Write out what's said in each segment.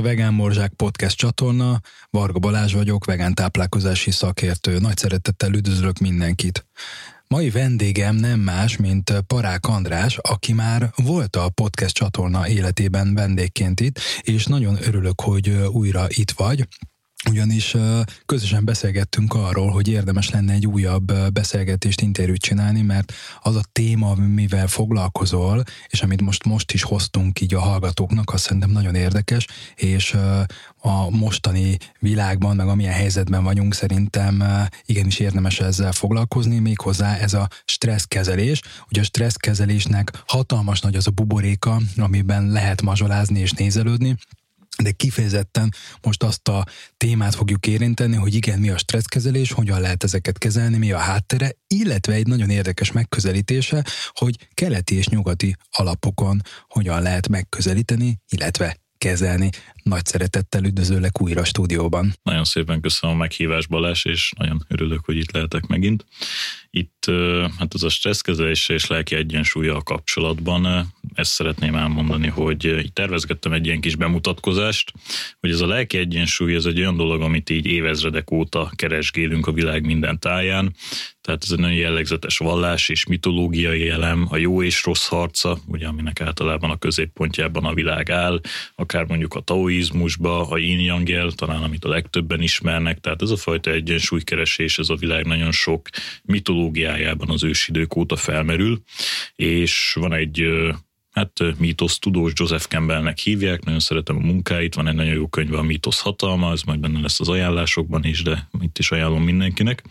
A Vegán Morzsák Podcast csatorna, Varga Balázs vagyok, vegán táplálkozási szakértő. Nagy szeretettel üdvözlök mindenkit. Mai vendégem nem más, mint Parák András, aki már volt a podcast csatorna életében vendégként itt, és nagyon örülök, hogy újra itt vagy ugyanis közösen beszélgettünk arról, hogy érdemes lenne egy újabb beszélgetést, interjút csinálni, mert az a téma, mivel foglalkozol, és amit most most is hoztunk így a hallgatóknak, azt szerintem nagyon érdekes, és a mostani világban, meg amilyen helyzetben vagyunk, szerintem igenis érdemes ezzel foglalkozni, méghozzá ez a stresszkezelés. Ugye a stresszkezelésnek hatalmas nagy az a buboréka, amiben lehet mazsolázni és nézelődni, de kifejezetten most azt a témát fogjuk érinteni, hogy igen, mi a stresszkezelés, hogyan lehet ezeket kezelni, mi a háttere, illetve egy nagyon érdekes megközelítése, hogy keleti és nyugati alapokon hogyan lehet megközelíteni, illetve kezelni. Nagy szeretettel üdvözöllek újra a stúdióban. Nagyon szépen köszönöm a meghívás Balázs, és nagyon örülök, hogy itt lehetek megint. Itt hát az a stresszkezelés és lelki egyensúlya a kapcsolatban, ezt szeretném elmondani, hogy itt tervezgettem egy ilyen kis bemutatkozást, hogy ez a lelki egyensúly, ez egy olyan dolog, amit így évezredek óta keresgélünk a világ minden táján, tehát ez egy nagyon jellegzetes vallás és mitológiai elem, a jó és rossz harca, ugye aminek általában a középpontjában a világ áll, akár mondjuk a taoizmusba, a yin yang talán amit a legtöbben ismernek, tehát ez a fajta egyensúlykeresés, ez a világ nagyon sok mitológiájában az ősidők óta felmerül, és van egy hát mítosz tudós Joseph Campbellnek hívják, nagyon szeretem a munkáit, van egy nagyon jó könyve a mítosz hatalma, ez majd benne lesz az ajánlásokban is, de itt is ajánlom mindenkinek.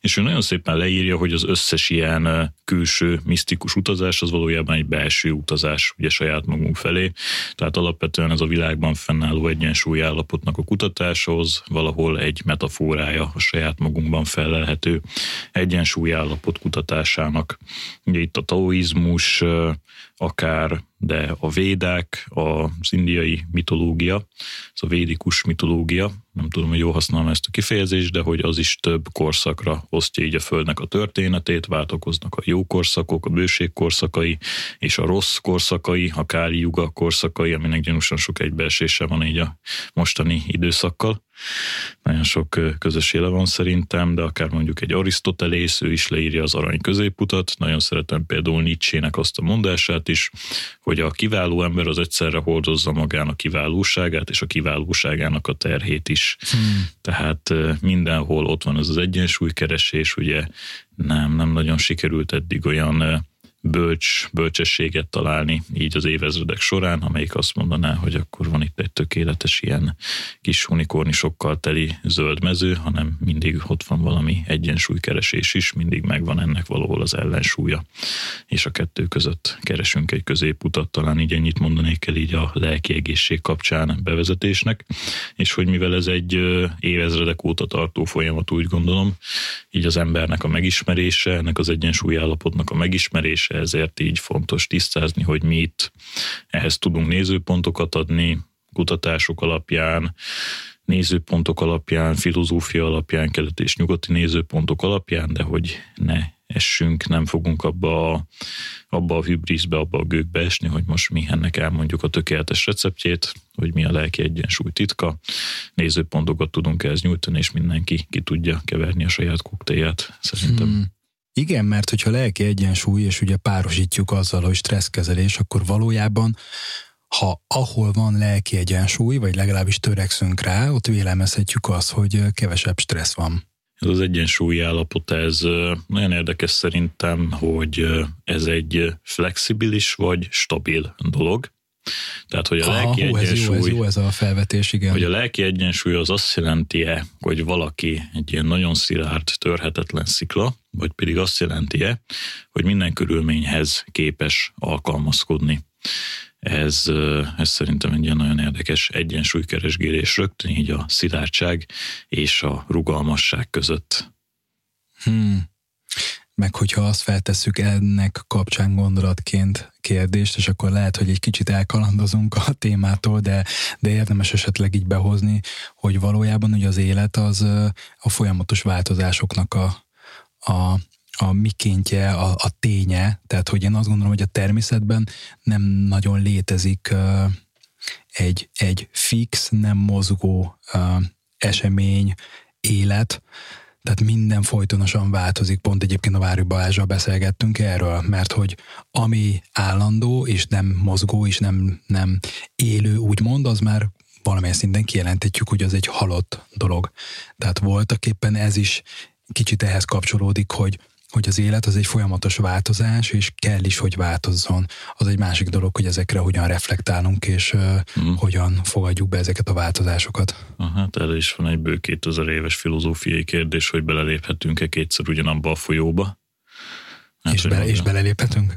És ő nagyon szépen leírja, hogy az összes ilyen külső misztikus utazás az valójában egy belső utazás, ugye saját magunk felé. Tehát alapvetően ez a világban fennálló egyensúly állapotnak a kutatáshoz valahol egy metaforája a saját magunkban felelhető egyensúly állapot kutatásának. Ugye itt a taoizmus, akár, är de a védák, az indiai mitológia, ez a védikus mitológia, nem tudom, hogy jól használom ezt a kifejezést, de hogy az is több korszakra osztja így a Földnek a történetét, váltakoznak a jó korszakok, a bőség korszakai, és a rossz korszakai, a Káli Juga korszakai, aminek gyanúsan sok egybeesése van így a mostani időszakkal. Nagyon sok közös éle van szerintem, de akár mondjuk egy Arisztotelész, ő is leírja az arany középutat. Nagyon szeretem például Nietzsének azt a mondását is, hogy a kiváló ember az egyszerre hordozza magának kiválóságát, és a kiválóságának a terhét is. Hmm. Tehát mindenhol ott van az az egyensúlykeresés, ugye nem, nem nagyon sikerült eddig olyan bölcs, bölcsességet találni így az évezredek során, amelyik azt mondaná, hogy akkor van itt egy tökéletes ilyen kis unikornisokkal teli zöld mező, hanem mindig ott van valami egyensúlykeresés is, mindig megvan ennek valahol az ellensúlya, és a kettő között keresünk egy középutat, talán így ennyit mondanék el így a lelki egészség kapcsán bevezetésnek, és hogy mivel ez egy évezredek óta tartó folyamat, úgy gondolom, így az embernek a megismerése, ennek az egyensúlyállapotnak a megismerése, ezért így fontos tisztázni, hogy mi ehhez tudunk nézőpontokat adni, kutatások alapján, nézőpontok alapján, filozófia alapján, kelet és nyugati nézőpontok alapján, de hogy ne essünk, nem fogunk abba a, abba a hübriszbe, abba a gőkbe esni, hogy most mi ennek elmondjuk a tökéletes receptjét, hogy mi a lelki egyensúly titka. Nézőpontokat tudunk ehhez nyújtani, és mindenki ki tudja keverni a saját koktélját, szerintem. Hmm. Igen, mert hogyha lelki egyensúly, és ugye párosítjuk azzal, hogy stresszkezelés, akkor valójában ha ahol van lelki egyensúly, vagy legalábbis törekszünk rá, ott vélemezhetjük azt, hogy kevesebb stressz van. Ez az egyensúlyi állapot, ez nagyon érdekes szerintem, hogy ez egy flexibilis vagy stabil dolog. Tehát, hogy a Aha, lelki hú, egyensúly... Ez jó, ez jó ez a felvetés, igen. Hogy a lelki egyensúly az azt jelenti-e, hogy valaki egy ilyen nagyon szilárd, törhetetlen szikla, vagy pedig azt jelenti-e, hogy minden körülményhez képes alkalmazkodni. Ez, ez szerintem egy ilyen nagyon érdekes egyensúlykeresgélés rögtön így a szilárdság és a rugalmasság között. Hmm meg hogyha azt feltesszük ennek kapcsán gondolatként kérdést, és akkor lehet, hogy egy kicsit elkalandozunk a témától, de, de érdemes esetleg így behozni, hogy valójában ugye az élet az a folyamatos változásoknak a, a, a mikéntje, a, a ténye, tehát hogy én azt gondolom, hogy a természetben nem nagyon létezik egy, egy fix, nem mozgó uh, esemény, élet, tehát minden folytonosan változik. Pont egyébként a Vári Balázsral beszélgettünk erről, mert hogy ami állandó és nem mozgó és nem, nem élő, úgymond, az már valamilyen szinten kijelenthetjük, hogy az egy halott dolog. Tehát voltak éppen ez is kicsit ehhez kapcsolódik, hogy hogy az élet az egy folyamatos változás, és kell is, hogy változzon. Az egy másik dolog, hogy ezekre hogyan reflektálunk, és mm. hogyan fogadjuk be ezeket a változásokat. Hát erre is van egy bő 2000 éves filozófiai kérdés, hogy beleléphetünk-e kétszer ugyanabba a folyóba. Hát, és, be, és beleléphetünk?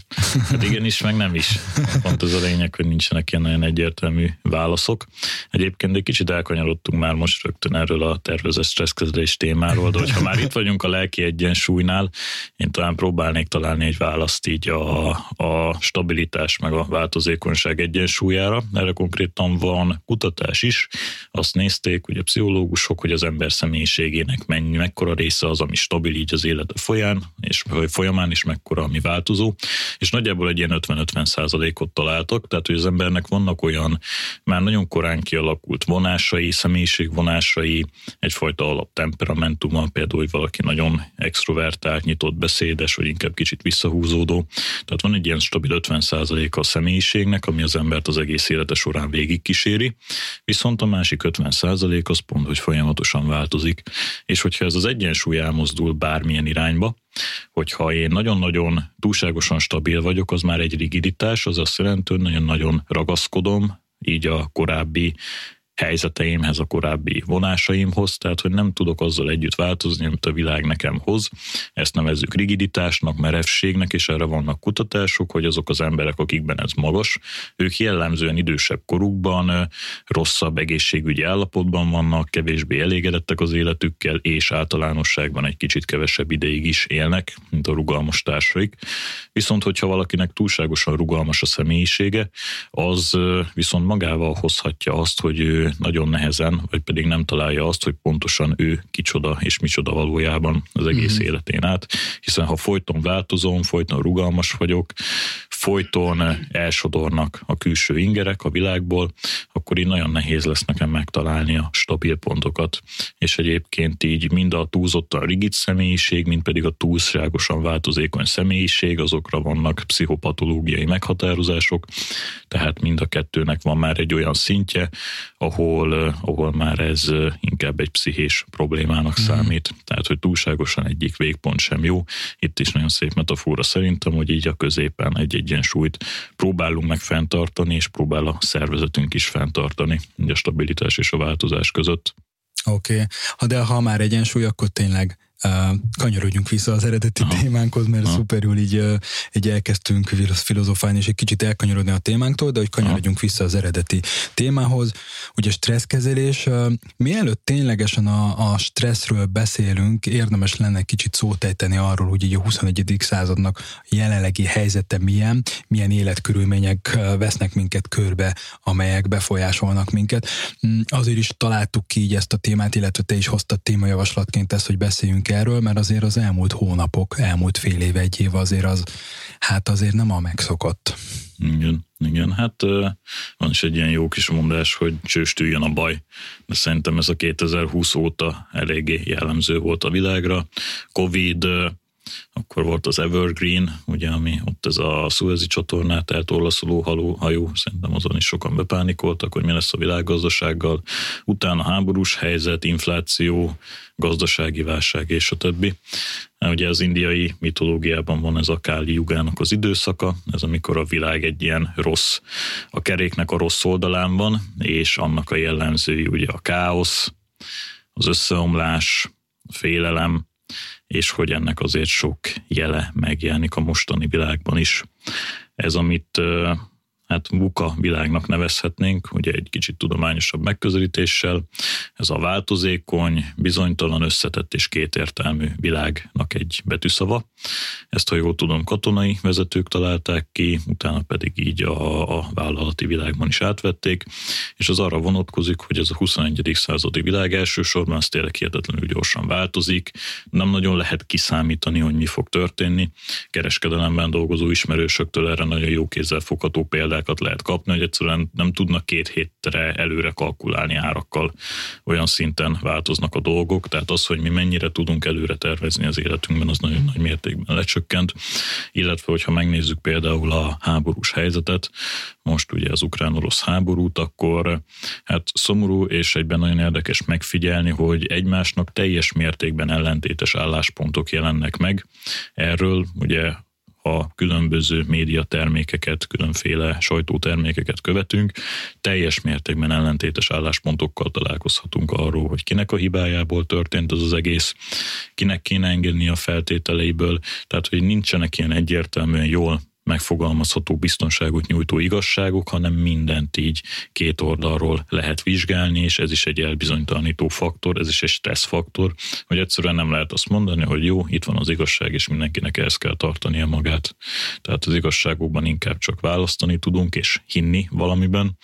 Hát igen is, meg nem is. Pont az a lényeg, hogy nincsenek ilyen nagyon egyértelmű válaszok. Egyébként egy kicsit elkanyarodtunk már most rögtön erről a tervezett stresszkezelés témáról, de hogyha már itt vagyunk a lelki egyensúlynál, én talán próbálnék találni egy választ így a, a stabilitás meg a változékonyság egyensúlyára. Erre konkrétan van kutatás is. Azt nézték, ugye pszichológusok, hogy az ember személyiségének mennyi, mekkora része az, ami stabil így az élete folyán, és folyamán is meg mekkora ami változó, és nagyjából egy ilyen 50-50 százalékot találtak, tehát hogy az embernek vannak olyan már nagyon korán kialakult vonásai, személyiségvonásai, egyfajta alaptemperamentuma, például, hogy valaki nagyon extrovertált, nyitott beszédes, vagy inkább kicsit visszahúzódó. Tehát van egy ilyen stabil 50% a személyiségnek, ami az embert az egész élete során végig kíséri, viszont a másik 50% az pont, hogy folyamatosan változik. És hogyha ez az egyensúly elmozdul bármilyen irányba, hogyha én nagyon-nagyon túlságosan stabil vagyok, az már egy rigiditás, az azt jelenti, hogy nagyon-nagyon ragaszkodom, így a korábbi helyzeteimhez, a korábbi vonásaimhoz, tehát hogy nem tudok azzal együtt változni, amit a világ nekem hoz. Ezt nevezzük rigiditásnak, merevségnek, és erre vannak kutatások, hogy azok az emberek, akikben ez magas, ők jellemzően idősebb korukban rosszabb egészségügyi állapotban vannak, kevésbé elégedettek az életükkel, és általánosságban egy kicsit kevesebb ideig is élnek, mint a rugalmas társaik. Viszont, hogyha valakinek túlságosan rugalmas a személyisége, az viszont magával hozhatja azt, hogy ő nagyon nehezen, vagy pedig nem találja azt, hogy pontosan ő kicsoda és micsoda valójában az egész mm-hmm. életén át, hiszen ha folyton változom, folyton rugalmas vagyok, folyton elsodornak a külső ingerek a világból, akkor így nagyon nehéz lesz nekem megtalálni a stabil pontokat. És egyébként így mind a túlzottan rigid személyiség, mind pedig a túlságosan változékony személyiség, azokra vannak pszichopatológiai meghatározások, tehát mind a kettőnek van már egy olyan szintje, ahol, ahol már ez inkább egy pszichés problémának mm. számít. Tehát, hogy túlságosan egyik végpont sem jó. Itt is nagyon szép metafora szerintem, hogy így a középen egy egyensúlyt próbálunk meg fenntartani, és próbál a szervezetünk is fenntartani a stabilitás és a változás között. Oké, okay. de ha már egyensúly, akkor tényleg kanyarodjunk vissza az eredeti Aha. témánkhoz, mert Aha. szuperül így, így elkezdtünk filozofálni, és egy kicsit elkanyarodni a témánktól, de hogy kanyarodjunk Aha. vissza az eredeti témához. Ugye stresszkezelés, mielőtt ténylegesen a, a stresszről beszélünk, érdemes lenne kicsit szót ejteni arról, hogy így a 21. századnak jelenlegi helyzete milyen, milyen életkörülmények vesznek minket körbe, amelyek befolyásolnak minket. Mm, azért is találtuk ki így ezt a témát, illetve te is hoztad témajavaslatként ezt, hogy beszéljünk beszélünk erről, mert azért az elmúlt hónapok, elmúlt fél év, egy év azért az, hát azért nem a megszokott. Igen, igen, hát van is egy ilyen jó kis mondás, hogy csőstüljön a baj, de szerintem ez a 2020 óta eléggé jellemző volt a világra. Covid, akkor volt az Evergreen, ugye, ami ott ez a Suezi csatornát eltorlaszoló haló, hajó, szerintem azon is sokan bepánikoltak, hogy mi lesz a világgazdasággal. Utána háborús helyzet, infláció, gazdasági válság és a többi. Ugye az indiai mitológiában van ez a Káli Jugának az időszaka, ez amikor a világ egy ilyen rossz, a keréknek a rossz oldalán van, és annak a jellemzői ugye a káosz, az összeomlás, a félelem, és hogy ennek azért sok jele megjelenik a mostani világban is. Ez, amit hát buka világnak nevezhetnénk, ugye egy kicsit tudományosabb megközelítéssel. Ez a változékony, bizonytalan, összetett és kétértelmű világnak egy betűszava. Ezt, ha jól tudom, katonai vezetők találták ki, utána pedig így a, a vállalati világban is átvették, és az arra vonatkozik, hogy ez a 21. századi világ elsősorban az tényleg hihetetlenül gyorsan változik, nem nagyon lehet kiszámítani, hogy mi fog történni. Kereskedelemben dolgozó ismerősöktől erre nagyon jó kézzel fogható példát számlákat lehet kapni, hogy egyszerűen nem tudnak két hétre előre kalkulálni árakkal. Olyan szinten változnak a dolgok, tehát az, hogy mi mennyire tudunk előre tervezni az életünkben, az nagyon nagy mértékben lecsökkent. Illetve, hogyha megnézzük például a háborús helyzetet, most ugye az ukrán-orosz háborút, akkor hát szomorú és egyben nagyon érdekes megfigyelni, hogy egymásnak teljes mértékben ellentétes álláspontok jelennek meg. Erről ugye a különböző médiatermékeket, különféle sajtótermékeket követünk, teljes mértékben ellentétes álláspontokkal találkozhatunk arról, hogy kinek a hibájából történt az az egész, kinek kéne engedni a feltételeiből, tehát hogy nincsenek ilyen egyértelműen jól megfogalmazható biztonságot nyújtó igazságok, hanem mindent így két oldalról lehet vizsgálni, és ez is egy elbizonytalanító faktor, ez is egy stressz faktor, hogy egyszerűen nem lehet azt mondani, hogy jó, itt van az igazság, és mindenkinek ehhez kell tartania magát. Tehát az igazságokban inkább csak választani tudunk, és hinni valamiben,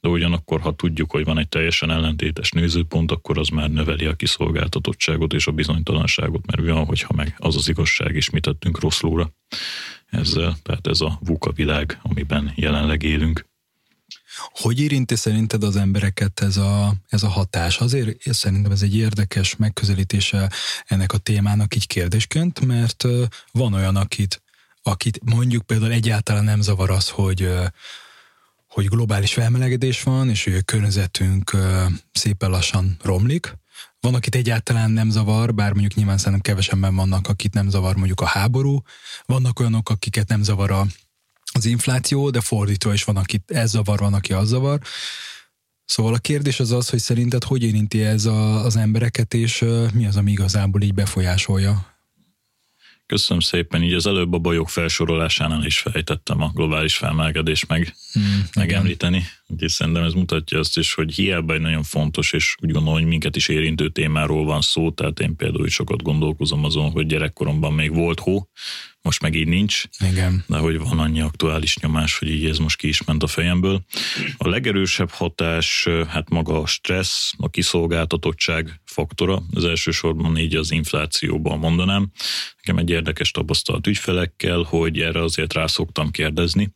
de ugyanakkor, ha tudjuk, hogy van egy teljesen ellentétes nézőpont, akkor az már növeli a kiszolgáltatottságot és a bizonytalanságot, mert mi van, hogyha meg az az igazság, és mit tettünk rosszulra ezzel, tehát ez a VUCA világ, amiben jelenleg élünk. Hogy érinti szerinted az embereket ez a, ez a hatás? Azért szerintem ez egy érdekes megközelítése ennek a témának így kérdésként, mert van olyan, akit, akit mondjuk például egyáltalán nem zavar az, hogy hogy globális felmelegedés van, és hogy a környezetünk szépen lassan romlik, van, akit egyáltalán nem zavar, bár mondjuk nyilván szerintem kevesebben vannak, akit nem zavar mondjuk a háború, vannak olyanok, akiket nem zavar a, az infláció, de fordítva is van, akit ez zavar, van, aki az zavar. Szóval a kérdés az az, hogy szerinted hogy érinti ez a, az embereket, és mi az, ami igazából így befolyásolja? Köszönöm szépen, így az előbb a bajok felsorolásánál is fejtettem a globális felmelegedés meg, hmm, megemlíteni. Úgyhogy szerintem ez mutatja azt is, hogy hiába egy nagyon fontos, és úgy gondolom, hogy minket is érintő témáról van szó, tehát én például is sokat gondolkozom azon, hogy gyerekkoromban még volt hó, most meg így nincs. Igen. De hogy van annyi aktuális nyomás, hogy így ez most ki is ment a fejemből. A legerősebb hatás, hát maga a stressz, a kiszolgáltatottság faktora, az elsősorban így az inflációban mondanám. Nekem egy érdekes tapasztalat ügyfelekkel, hogy erre azért rá szoktam kérdezni,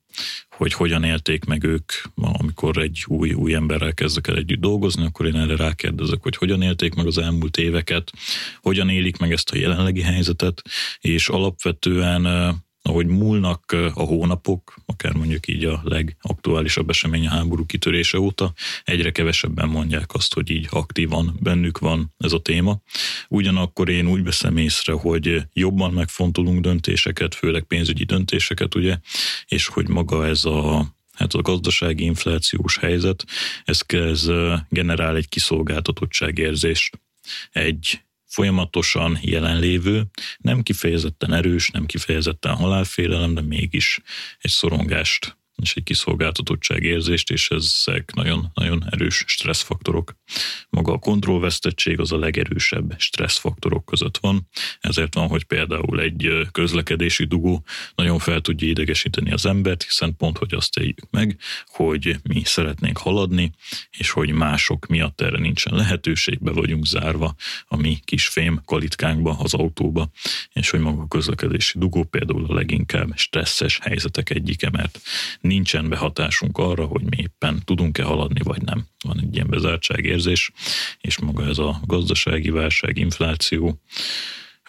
hogy hogyan élték meg ők, amikor egy új, új emberrel kezdek el együtt dolgozni, akkor én erre rákérdezek, hogy hogyan élték meg az elmúlt éveket, hogyan élik meg ezt a jelenlegi helyzetet, és alapvetően ahogy múlnak a hónapok, akár mondjuk így a legaktuálisabb esemény a háború kitörése óta, egyre kevesebben mondják azt, hogy így aktívan bennük van ez a téma. Ugyanakkor én úgy veszem észre, hogy jobban megfontolunk döntéseket, főleg pénzügyi döntéseket, ugye, és hogy maga ez a hát a gazdasági inflációs helyzet, ez, ez generál egy kiszolgáltatottságérzést, egy folyamatosan jelenlévő, nem kifejezetten erős, nem kifejezetten halálfélelem, de mégis egy szorongást és egy kiszolgáltatottság érzést, és ezek nagyon-nagyon erős stresszfaktorok. Maga a kontrollvesztettség az a legerősebb stresszfaktorok között van, ezért van, hogy például egy közlekedési dugó nagyon fel tudja idegesíteni az embert, hiszen pont, hogy azt éljük meg, hogy mi szeretnénk haladni, és hogy mások miatt erre nincsen lehetőség, be vagyunk zárva a mi kis fém kalitkánkba, az autóba, és hogy maga a közlekedési dugó például a leginkább stresszes helyzetek egyike, mert nincsen behatásunk arra, hogy mi éppen tudunk-e haladni, vagy nem. Van egy ilyen bezártságérzés, és maga ez a gazdasági válság, infláció,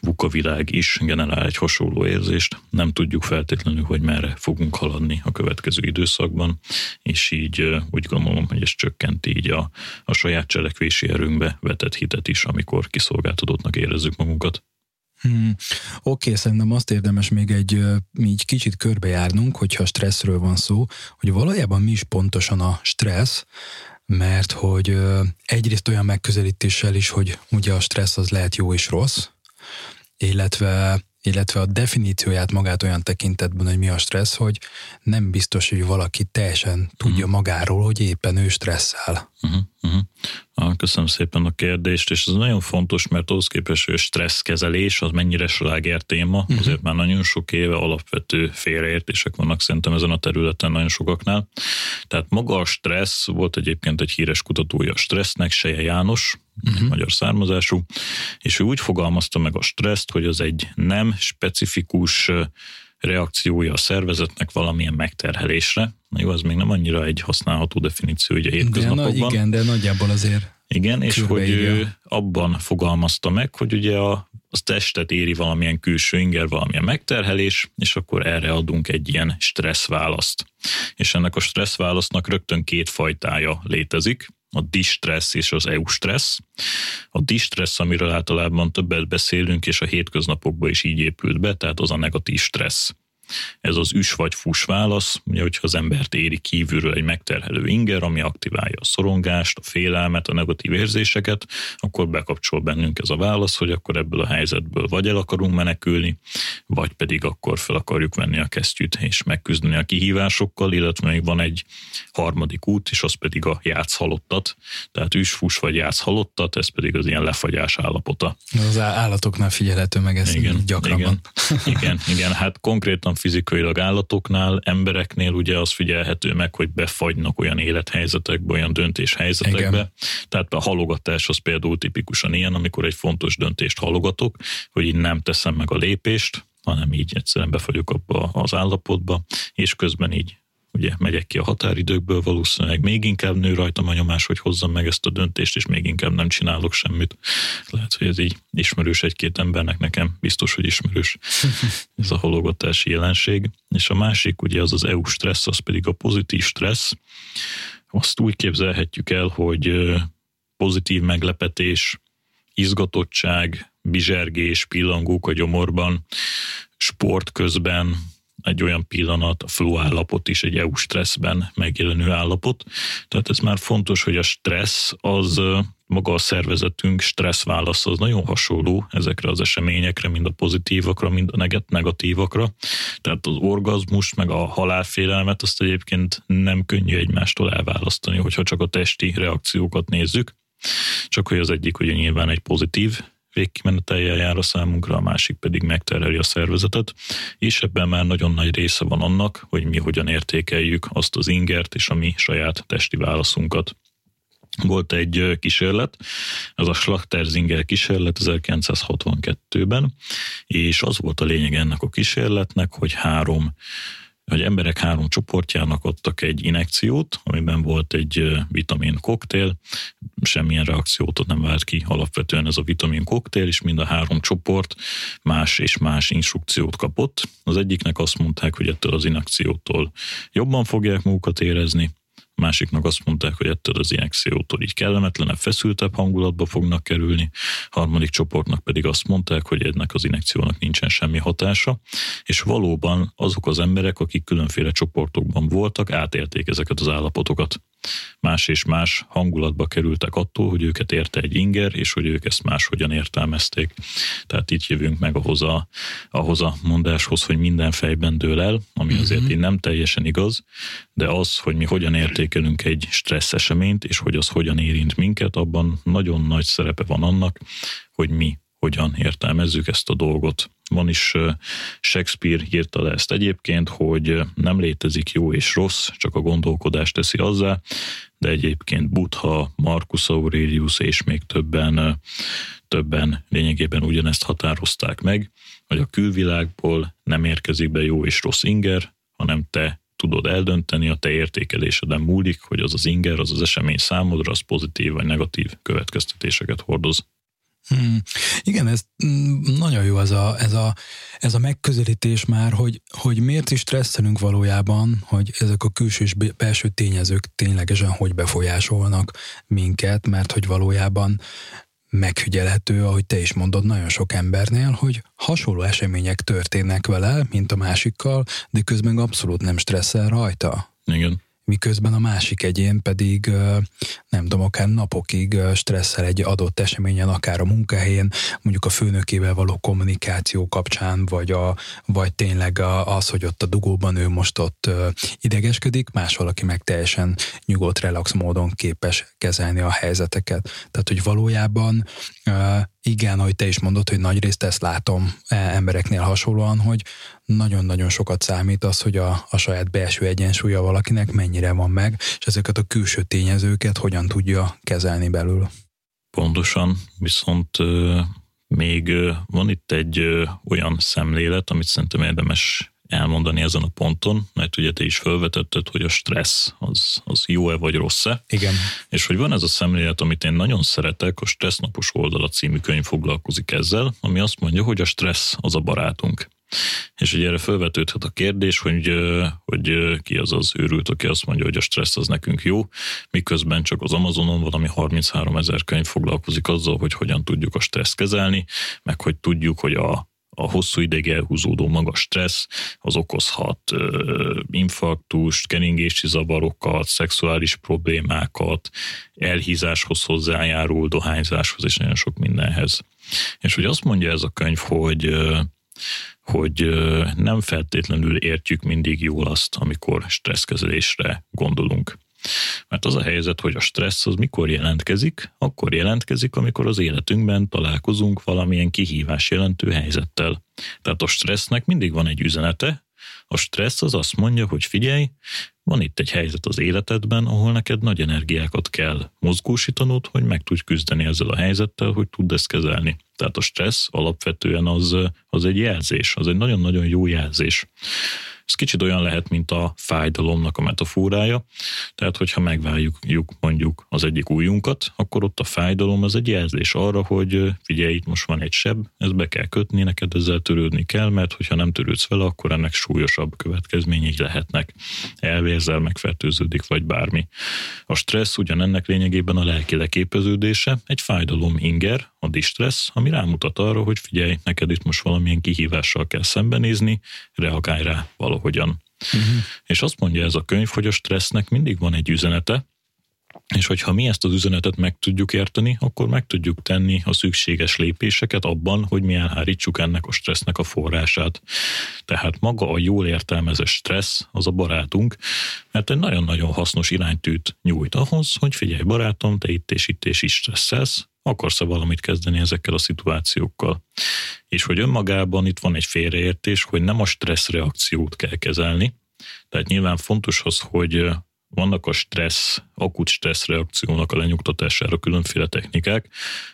VUCA világ is generál egy hasonló érzést, nem tudjuk feltétlenül, hogy merre fogunk haladni a következő időszakban, és így úgy gondolom, hogy ez csökkenti így a, a saját cselekvési erőnkbe vetett hitet is, amikor kiszolgáltatottnak érezzük magunkat. Hmm. Oké, okay, szerintem azt érdemes még egy így kicsit körbejárnunk, hogyha stresszről van szó, hogy valójában mi is pontosan a stressz, mert hogy egyrészt olyan megközelítéssel is, hogy ugye a stressz az lehet jó és rossz, illetve illetve a definícióját magát olyan tekintetben, hogy mi a stressz, hogy nem biztos, hogy valaki teljesen tudja uh-huh. magáról, hogy éppen ő stresszel. Uh-huh. Uh-huh. Köszönöm szépen a kérdést, és ez nagyon fontos, mert ahhoz képest, hogy a stresszkezelés az mennyire sláger téma, uh-huh. azért már nagyon sok éve alapvető félreértések vannak szerintem ezen a területen nagyon sokaknál. Tehát maga a stressz, volt egyébként egy híres kutatója a stressznek, Seje János, uh-huh. magyar származású, és ő úgy fogalmazta meg a stresszt, hogy az egy nem specifikus reakciója a szervezetnek valamilyen megterhelésre. Na jó, az még nem annyira egy használható definíció ugye hétköznapokban. De, na, igen, de nagyjából azért igen, és hogy ő abban fogalmazta meg, hogy ugye a, a testet éri valamilyen külső inger, valamilyen megterhelés, és akkor erre adunk egy ilyen stresszválaszt. És ennek a stresszválasznak rögtön két fajtája létezik a distressz és az eustressz. A distressz, amiről általában többet beszélünk, és a hétköznapokban is így épült be, tehát az a negatív stressz. Ez az üs vagy fus válasz, ugye, hogyha az embert éri kívülről egy megterhelő inger, ami aktiválja a szorongást, a félelmet, a negatív érzéseket, akkor bekapcsol bennünk ez a válasz, hogy akkor ebből a helyzetből vagy el akarunk menekülni, vagy pedig akkor fel akarjuk venni a kesztyűt és megküzdeni a kihívásokkal, illetve még van egy harmadik út, és az pedig a játszhalottat, tehát üs-fus vagy játszhalottat, ez pedig az ilyen lefagyás állapota. Az állatoknál figyelhető meg ez igen, gyakran. Igen, igen, igen, hát konkrétan fizikailag állatoknál, embereknél ugye az figyelhető meg, hogy befagynak olyan élethelyzetekbe, olyan döntéshelyzetekbe. Igen. Tehát a halogatás az például tipikusan ilyen, amikor egy fontos döntést halogatok, hogy így nem teszem meg a lépést, hanem így egyszerűen befagyok abba az állapotba, és közben így ugye megyek ki a határidőkből, valószínűleg még inkább nő rajtam a nyomás, hogy hozzam meg ezt a döntést, és még inkább nem csinálok semmit. Lehet, hogy ez így ismerős egy-két embernek, nekem biztos, hogy ismerős ez a halogatási jelenség. És a másik ugye az az EU stressz, az pedig a pozitív stressz. Azt úgy képzelhetjük el, hogy pozitív meglepetés, izgatottság, bizsergés, pillangók a gyomorban, sport közben, egy olyan pillanat, a flow állapot is egy EU stresszben megjelenő állapot. Tehát ez már fontos, hogy a stressz az maga a szervezetünk stressz válasz az nagyon hasonló ezekre az eseményekre, mind a pozitívakra, mind a negatívakra. Tehát az orgazmus, meg a halálfélelmet azt egyébként nem könnyű egymástól elválasztani, hogyha csak a testi reakciókat nézzük. Csak hogy az egyik ugye nyilván egy pozitív végkimenetelje jár a számunkra, a másik pedig megterheli a szervezetet, és ebben már nagyon nagy része van annak, hogy mi hogyan értékeljük azt az ingert és a mi saját testi válaszunkat. Volt egy kísérlet, ez a Schlachterzinger kísérlet 1962-ben, és az volt a lényeg ennek a kísérletnek, hogy három hogy emberek három csoportjának adtak egy inekciót, amiben volt egy vitamin koktél, semmilyen reakciót nem vált ki alapvetően ez a vitamin koktél, és mind a három csoport más és más instrukciót kapott. Az egyiknek azt mondták, hogy ettől az inekciótól jobban fogják magukat érezni, másiknak azt mondták, hogy ettől az injekciótól így kellemetlenebb, feszültebb hangulatba fognak kerülni, harmadik csoportnak pedig azt mondták, hogy ennek az injekciónak nincsen semmi hatása, és valóban azok az emberek, akik különféle csoportokban voltak, átélték ezeket az állapotokat más és más hangulatba kerültek attól, hogy őket érte egy inger, és hogy ők ezt máshogyan értelmezték. Tehát itt jövünk meg ahhoz a, ahhoz a mondáshoz, hogy minden fejben dől el, ami azért uh-huh. nem teljesen igaz, de az, hogy mi hogyan értékelünk egy stressz eseményt, és hogy az hogyan érint minket, abban nagyon nagy szerepe van annak, hogy mi hogyan értelmezzük ezt a dolgot. Van is Shakespeare írta le ezt egyébként, hogy nem létezik jó és rossz, csak a gondolkodás teszi azzá, de egyébként Buddha, Marcus Aurelius és még többen, többen lényegében ugyanezt határozták meg, hogy a külvilágból nem érkezik be jó és rossz inger, hanem te tudod eldönteni, a te értékeléseden múlik, hogy az az inger, az az esemény számodra, az pozitív vagy negatív következtetéseket hordoz. Hmm. Igen, ez mm, nagyon jó ez a, ez a, ez a megközelítés már, hogy, hogy miért is stresszelünk valójában, hogy ezek a külső és belső tényezők ténylegesen hogy befolyásolnak minket, mert hogy valójában megfigyelhető, ahogy te is mondod, nagyon sok embernél, hogy hasonló események történnek vele, mint a másikkal, de közben abszolút nem stresszel rajta. Igen miközben a másik egyén pedig nem tudom, akár napokig stresszel egy adott eseményen, akár a munkahelyén, mondjuk a főnökével való kommunikáció kapcsán, vagy, a, vagy tényleg az, hogy ott a dugóban ő most ott idegeskedik, más valaki meg teljesen nyugodt, relax módon képes kezelni a helyzeteket. Tehát, hogy valójában igen, ahogy te is mondod, hogy nagyrészt ezt látom e, embereknél hasonlóan, hogy nagyon-nagyon sokat számít az, hogy a, a saját belső egyensúlya valakinek mennyire van meg, és ezeket a külső tényezőket hogyan tudja kezelni belül. Pontosan, viszont még van itt egy olyan szemlélet, amit szerintem érdemes elmondani ezen a ponton, mert ugye te is felvetetted, hogy a stressz az, az jó-e vagy rossz-e. Igen. És hogy van ez a szemlélet, amit én nagyon szeretek, a Stressznapos oldala című könyv foglalkozik ezzel, ami azt mondja, hogy a stressz az a barátunk. És ugye erre felvetődhet a kérdés, hogy, hogy ki az az őrült, aki azt mondja, hogy a stressz az nekünk jó, miközben csak az Amazonon valami 33 ezer könyv foglalkozik azzal, hogy hogyan tudjuk a stresszt kezelni, meg hogy tudjuk, hogy a, a hosszú ideig elhúzódó magas stressz az okozhat ö, infarktust, keringési zavarokat, szexuális problémákat, elhízáshoz hozzájárul, dohányzáshoz és nagyon sok mindenhez. És hogy azt mondja ez a könyv, hogy ö, hogy nem feltétlenül értjük mindig jól azt, amikor stresszkezelésre gondolunk. Mert az a helyzet, hogy a stressz az mikor jelentkezik? Akkor jelentkezik, amikor az életünkben találkozunk valamilyen kihívás jelentő helyzettel. Tehát a stressznek mindig van egy üzenete, a stressz az azt mondja, hogy figyelj, van itt egy helyzet az életedben, ahol neked nagy energiákat kell mozgósítanod, hogy meg tudj küzdeni ezzel a helyzettel, hogy tudd ezt kezelni. Tehát a stressz alapvetően az, az egy jelzés, az egy nagyon-nagyon jó jelzés. Ez kicsit olyan lehet, mint a fájdalomnak a metaforája. Tehát, hogyha megváljuk mondjuk az egyik ujjunkat, akkor ott a fájdalom az egy jelzés arra, hogy figyelj, itt most van egy seb, ezt be kell kötni, neked ezzel törődni kell, mert hogyha nem törődsz vele, akkor ennek súlyosabb következményei lehetnek. Elvérzel, megfertőződik, vagy bármi. A stressz ugyanennek lényegében a lelki leképeződése, egy fájdalom inger, a distressz, ami rámutat arra, hogy figyelj, neked itt most valamilyen kihívással kell szembenézni, reagálj rá valahogyan. Uh-huh. És azt mondja ez a könyv, hogy a stressznek mindig van egy üzenete, és hogyha mi ezt az üzenetet meg tudjuk érteni, akkor meg tudjuk tenni a szükséges lépéseket abban, hogy mi elhárítsuk ennek a stressznek a forrását. Tehát maga a jól értelmezett stressz az a barátunk, mert egy nagyon-nagyon hasznos iránytűt nyújt ahhoz, hogy figyelj barátom, te itt és itt és is stresszelsz, akarsz-e valamit kezdeni ezekkel a szituációkkal. És hogy önmagában itt van egy félreértés, hogy nem a stressz reakciót kell kezelni, tehát nyilván fontos az, hogy vannak a stressz, akut stressz reakciónak a lenyugtatására különféle technikák,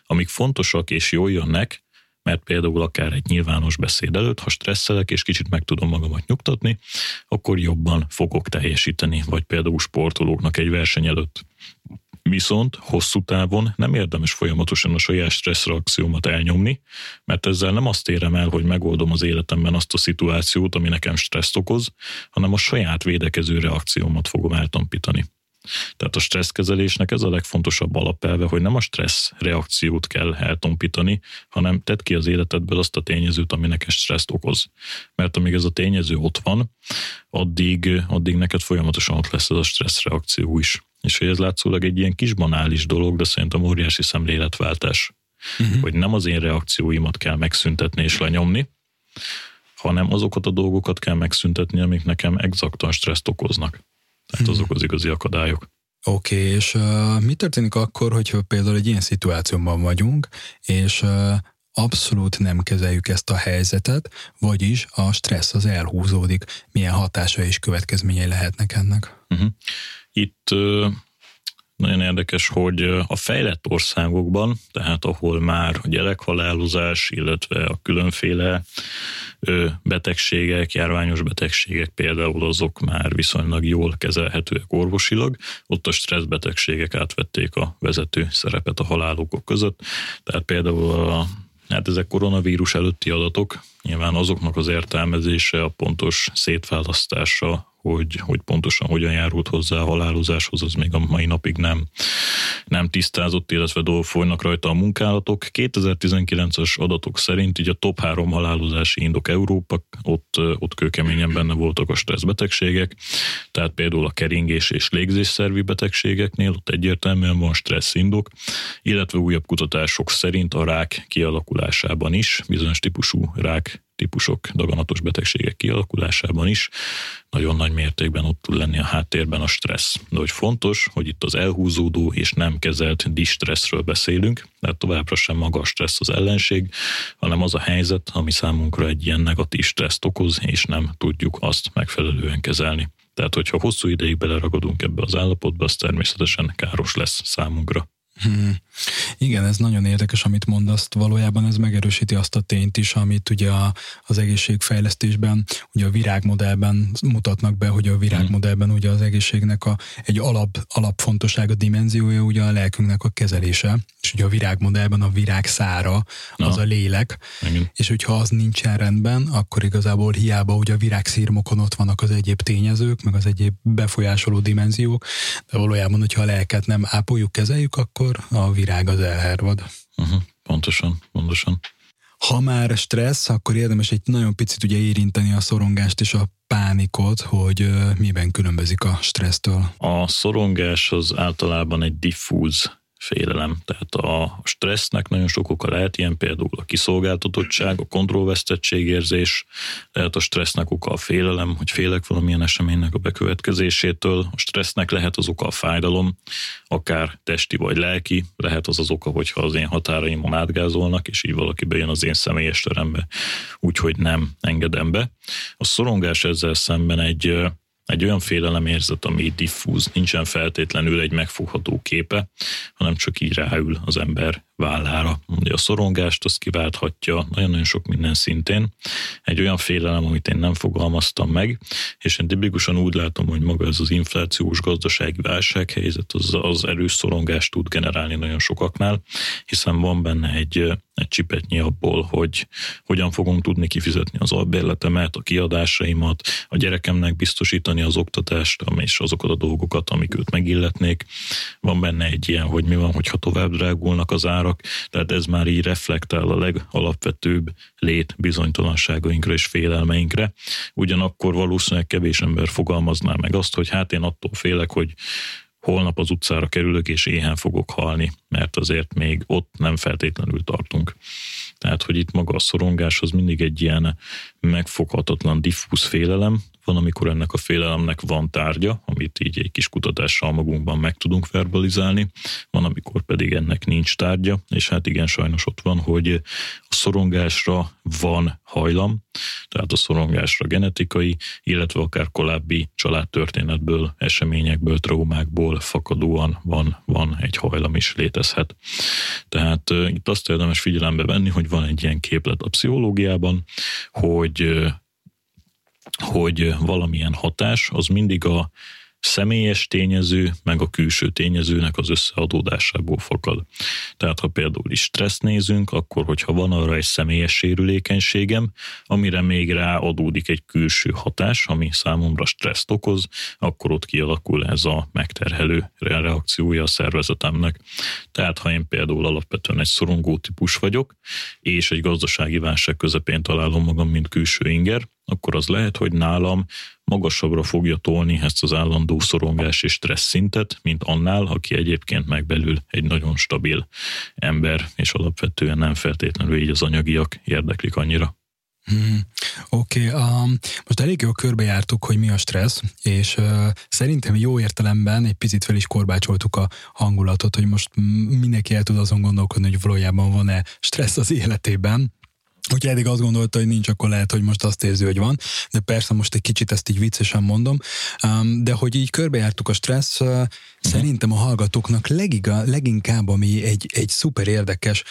amik fontosak és jól jönnek, mert például akár egy nyilvános beszéd előtt, ha stresszelek és kicsit meg tudom magamat nyugtatni, akkor jobban fogok teljesíteni, vagy például sportolóknak egy verseny előtt. Viszont hosszú távon nem érdemes folyamatosan a saját stresszreakciómat elnyomni, mert ezzel nem azt érem el, hogy megoldom az életemben azt a szituációt, ami nekem stresszt okoz, hanem a saját védekező reakciómat fogom eltompítani. Tehát a stresszkezelésnek ez a legfontosabb alapelve, hogy nem a stressz reakciót kell eltompítani, hanem tedd ki az életedből azt a tényezőt, ami neked stresszt okoz. Mert amíg ez a tényező ott van, addig, addig neked folyamatosan ott lesz ez a stressz reakció is. És hogy ez látszólag egy ilyen kis banális dolog, de szerintem óriási szemléletváltás. Uh-huh. Hogy nem az én reakcióimat kell megszüntetni és lenyomni, hanem azokat a dolgokat kell megszüntetni, amik nekem exaktan stresszt okoznak. Tehát uh-huh. azok az igazi akadályok. Oké, okay, és uh, mi történik akkor, hogyha például egy ilyen szituációban vagyunk, és uh, abszolút nem kezeljük ezt a helyzetet, vagyis a stressz az elhúzódik, milyen hatása és következményei lehetnek ennek? Uh-huh. Itt nagyon érdekes, hogy a fejlett országokban, tehát ahol már a gyerekhalálozás, illetve a különféle betegségek, járványos betegségek például azok már viszonylag jól kezelhetőek orvosilag, ott a stresszbetegségek átvették a vezető szerepet a halálokok között, tehát például a Hát ezek koronavírus előtti adatok, nyilván azoknak az értelmezése, a pontos szétválasztása hogy, hogy pontosan hogyan járult hozzá a halálozáshoz, az még a mai napig nem, nem tisztázott, illetve dolgok folynak rajta a munkálatok. 2019-es adatok szerint így a top három halálozási indok Európa, ott, ott kőkeményen benne voltak a stresszbetegségek, tehát például a keringés és légzésszervi betegségeknél ott egyértelműen van stressz indok, illetve újabb kutatások szerint a rák kialakulásában is, bizonyos típusú rák típusok, daganatos betegségek kialakulásában is nagyon nagy mértékben ott tud lenni a háttérben a stressz. De hogy fontos, hogy itt az elhúzódó és nem kezelt distresszről beszélünk, mert továbbra sem maga a stressz az ellenség, hanem az a helyzet, ami számunkra egy ilyen negatív stresszt okoz, és nem tudjuk azt megfelelően kezelni. Tehát, hogyha hosszú ideig beleragadunk ebbe az állapotba, az természetesen káros lesz számunkra. Hmm. Igen, ez nagyon érdekes, amit mondasz. Valójában ez megerősíti azt a tényt is, amit ugye a, az egészségfejlesztésben, ugye a virágmodellben mutatnak be, hogy a virágmodellben ugye az egészségnek a, egy alap, alapfontossága dimenziója ugye a lelkünknek a kezelése, és ugye a virágmodellben a virág szára az Na. a lélek, Igen. és hogyha az nincsen rendben, akkor igazából hiába ugye a virágszírmokon ott vannak az egyéb tényezők, meg az egyéb befolyásoló dimenziók, de valójában, hogyha a lelket nem ápoljuk, kezeljük, akkor akkor a virág az elhervad. Uh-huh, pontosan, pontosan. Ha már stressz, akkor érdemes egy nagyon picit ugye érinteni a szorongást és a pánikot, hogy miben különbözik a stressztől. A szorongás az általában egy diffúz félelem. Tehát a stressznek nagyon sok oka lehet, ilyen például a kiszolgáltatottság, a kontrollvesztettségérzés, lehet a stressznek oka a félelem, hogy félek valamilyen eseménynek a bekövetkezésétől, a stressznek lehet az oka a fájdalom, akár testi vagy lelki, lehet az az oka, hogyha az én határaimon átgázolnak, és így valaki bejön az én személyes terembe, úgyhogy nem engedem be. A szorongás ezzel szemben egy egy olyan félelemérzet, ami diffúz, nincsen feltétlenül egy megfogható képe, hanem csak így ráül az ember vállára. Ugye a szorongást azt kiválthatja nagyon-nagyon sok minden szintén. Egy olyan félelem, amit én nem fogalmaztam meg, és én tipikusan úgy látom, hogy maga ez az inflációs gazdasági válsághelyzet az, az erős szorongást tud generálni nagyon sokaknál, hiszen van benne egy, egy csipetnyi abból, hogy hogyan fogom tudni kifizetni az albérletemet, a kiadásaimat, a gyerekemnek biztosítani az oktatást, és azokat a dolgokat, amik őt megilletnék. Van benne egy ilyen, hogy mi van, hogyha tovább drágulnak az árak, tehát ez már így reflektál a legalapvetőbb lét bizonytalanságainkra és félelmeinkre. Ugyanakkor valószínűleg kevés ember fogalmazná meg azt, hogy hát én attól félek, hogy holnap az utcára kerülök és éhen fogok halni, mert azért még ott nem feltétlenül tartunk. Tehát, hogy itt maga a szorongás az mindig egy ilyen megfoghatatlan diffúz félelem, van, amikor ennek a félelemnek van tárgya, amit így egy kis kutatással magunkban meg tudunk verbalizálni, van, amikor pedig ennek nincs tárgya, és hát igen, sajnos ott van, hogy a szorongásra van hajlam, tehát a szorongásra genetikai, illetve akár korábbi családtörténetből, eseményekből, traumákból fakadóan van, van egy hajlam is létezhet. Tehát uh, itt azt érdemes figyelembe venni, hogy van egy ilyen képlet a pszichológiában, hogy uh, hogy valamilyen hatás az mindig a személyes tényező, meg a külső tényezőnek az összeadódásából fakad. Tehát ha például is stressz nézünk, akkor hogyha van arra egy személyes sérülékenységem, amire még ráadódik egy külső hatás, ami számomra stresszt okoz, akkor ott kialakul ez a megterhelő reakciója a szervezetemnek. Tehát ha én például alapvetően egy szorongó típus vagyok, és egy gazdasági válság közepén találom magam, mint külső inger, akkor az lehet, hogy nálam magasabbra fogja tolni ezt az állandó szorongás és stressz szintet, mint annál, aki egyébként meg belül egy nagyon stabil ember, és alapvetően nem feltétlenül így az anyagiak érdeklik annyira. Hmm, Oké, okay, um, most elég jól körbejártuk, hogy mi a stressz, és uh, szerintem jó értelemben egy picit fel is korbácsoltuk a hangulatot, hogy most mindenki el tud azon gondolkodni, hogy valójában van-e stressz az életében, Hogyha eddig azt gondolta, hogy nincs, akkor lehet, hogy most azt érzi, hogy van, de persze most egy kicsit ezt így viccesen mondom, de hogy így körbejártuk a stressz, uh, szerintem a hallgatóknak legiga, leginkább, ami egy, egy szuper érdekes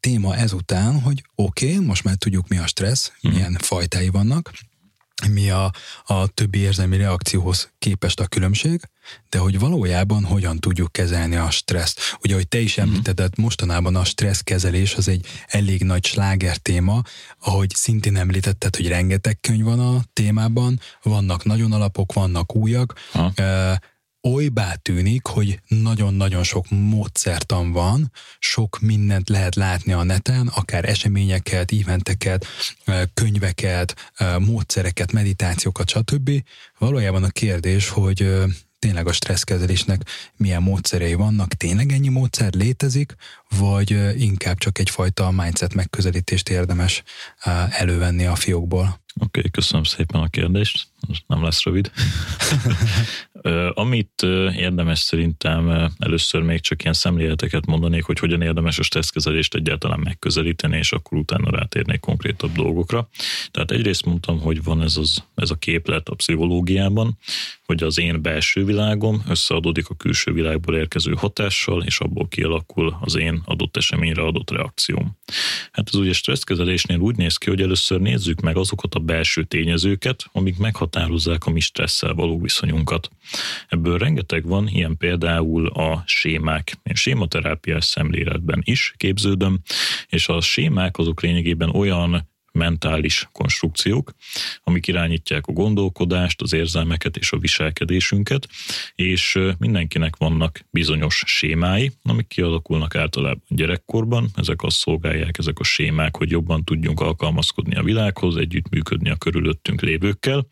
téma ezután, hogy oké, okay, most már tudjuk, mi a stressz, uh-huh. milyen fajtái vannak, mi a, a többi érzelmi reakcióhoz képest a különbség, de hogy valójában hogyan tudjuk kezelni a stresszt. Ugye, hogy te is mhm. említetted, mostanában a stresszkezelés az egy elég nagy sláger téma, ahogy szintén említetted, hogy rengeteg könyv van a témában, vannak nagyon alapok, vannak újak, ha olybá tűnik, hogy nagyon-nagyon sok módszertan van, sok mindent lehet látni a neten, akár eseményeket, éventeket, könyveket, módszereket, meditációkat, stb. Valójában a kérdés, hogy tényleg a stresszkezelésnek milyen módszerei vannak, tényleg ennyi módszer létezik, vagy inkább csak egyfajta mindset megközelítést érdemes elővenni a fiókból? Oké, okay, köszönöm szépen a kérdést, nem lesz rövid. Amit érdemes szerintem először még csak ilyen szemléleteket mondanék, hogy hogyan érdemes a stresszkezelést egyáltalán megközelíteni, és akkor utána rátérnék konkrétabb dolgokra. Tehát egyrészt mondtam, hogy van ez, az, ez a képlet a pszichológiában, hogy az én belső világom összeadódik a külső világból érkező hatással, és abból kialakul az én adott eseményre adott reakcióm. Hát ez ugye stresszkezelésnél úgy néz ki, hogy először nézzük meg azokat a belső tényezőket, amik meghatározzák a mi stresszel való viszonyunkat. Ebből rengeteg van, ilyen például a sémák. Én sématerápiás szemléletben is képződöm, és a sémák azok lényegében olyan mentális konstrukciók, amik irányítják a gondolkodást, az érzelmeket és a viselkedésünket, és mindenkinek vannak bizonyos sémái, amik kialakulnak általában gyerekkorban, ezek azt szolgálják, ezek a sémák, hogy jobban tudjunk alkalmazkodni a világhoz, együttműködni a körülöttünk lévőkkel.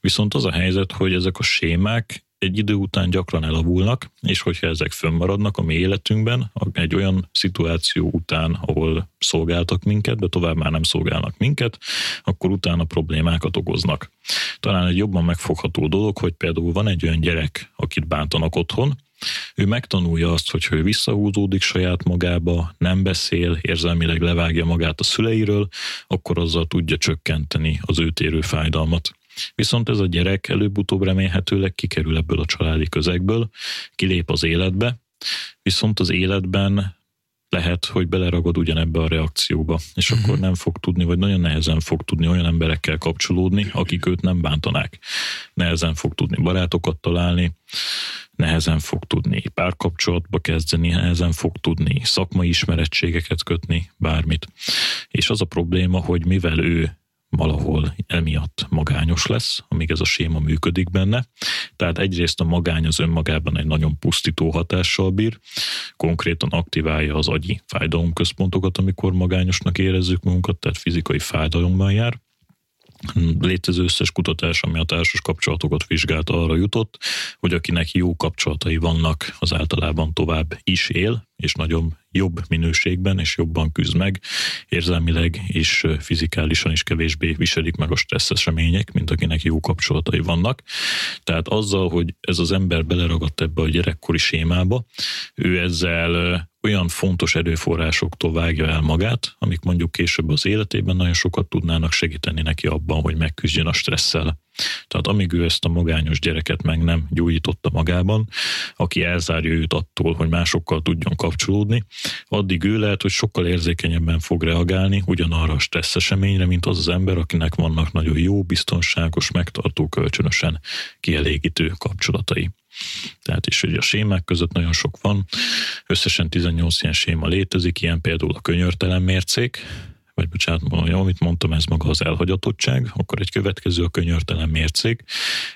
Viszont az a helyzet, hogy ezek a sémák egy idő után gyakran elavulnak, és hogyha ezek fönnmaradnak a mi életünkben, egy olyan szituáció után, ahol szolgáltak minket, de tovább már nem szolgálnak minket, akkor utána problémákat okoznak. Talán egy jobban megfogható dolog, hogy például van egy olyan gyerek, akit bántanak otthon, ő megtanulja azt, hogy ő visszahúzódik saját magába, nem beszél, érzelmileg levágja magát a szüleiről, akkor azzal tudja csökkenteni az őt érő fájdalmat. Viszont ez a gyerek előbb-utóbb remélhetőleg kikerül ebből a családi közegből, kilép az életbe, viszont az életben lehet, hogy beleragad ugyanebbe a reakcióba, és uh-huh. akkor nem fog tudni, vagy nagyon nehezen fog tudni olyan emberekkel kapcsolódni, akik őt nem bántanák. Nehezen fog tudni barátokat találni, nehezen fog tudni párkapcsolatba kezdeni, nehezen fog tudni szakmai ismerettségeket kötni, bármit. És az a probléma, hogy mivel ő valahol emiatt magányos lesz, amíg ez a séma működik benne. Tehát egyrészt a magány az önmagában egy nagyon pusztító hatással bír, konkrétan aktiválja az agyi fájdalomközpontokat, amikor magányosnak érezzük magunkat, tehát fizikai fájdalommal jár létező összes kutatás, ami a társas kapcsolatokat vizsgálta, arra jutott, hogy akinek jó kapcsolatai vannak, az általában tovább is él, és nagyon jobb minőségben és jobban küzd meg, érzelmileg és fizikálisan is kevésbé viselik meg a stressz események, mint akinek jó kapcsolatai vannak. Tehát azzal, hogy ez az ember beleragadt ebbe a gyerekkori sémába, ő ezzel olyan fontos erőforrásoktól vágja el magát, amik mondjuk később az életében nagyon sokat tudnának segíteni neki abban, hogy megküzdjön a stresszel. Tehát amíg ő ezt a magányos gyereket meg nem gyújtotta magában, aki elzárja őt attól, hogy másokkal tudjon kapcsolódni, addig ő lehet, hogy sokkal érzékenyebben fog reagálni ugyanarra a stressz eseményre, mint az az ember, akinek vannak nagyon jó, biztonságos, megtartó, kölcsönösen kielégítő kapcsolatai. Tehát is, hogy a sémák között nagyon sok van, összesen 18 ilyen séma létezik, ilyen például a könyörtelen mércék, vagy bocsánat, amit mondtam, ez maga az elhagyatottság, akkor egy következő a könyörtelen mércék.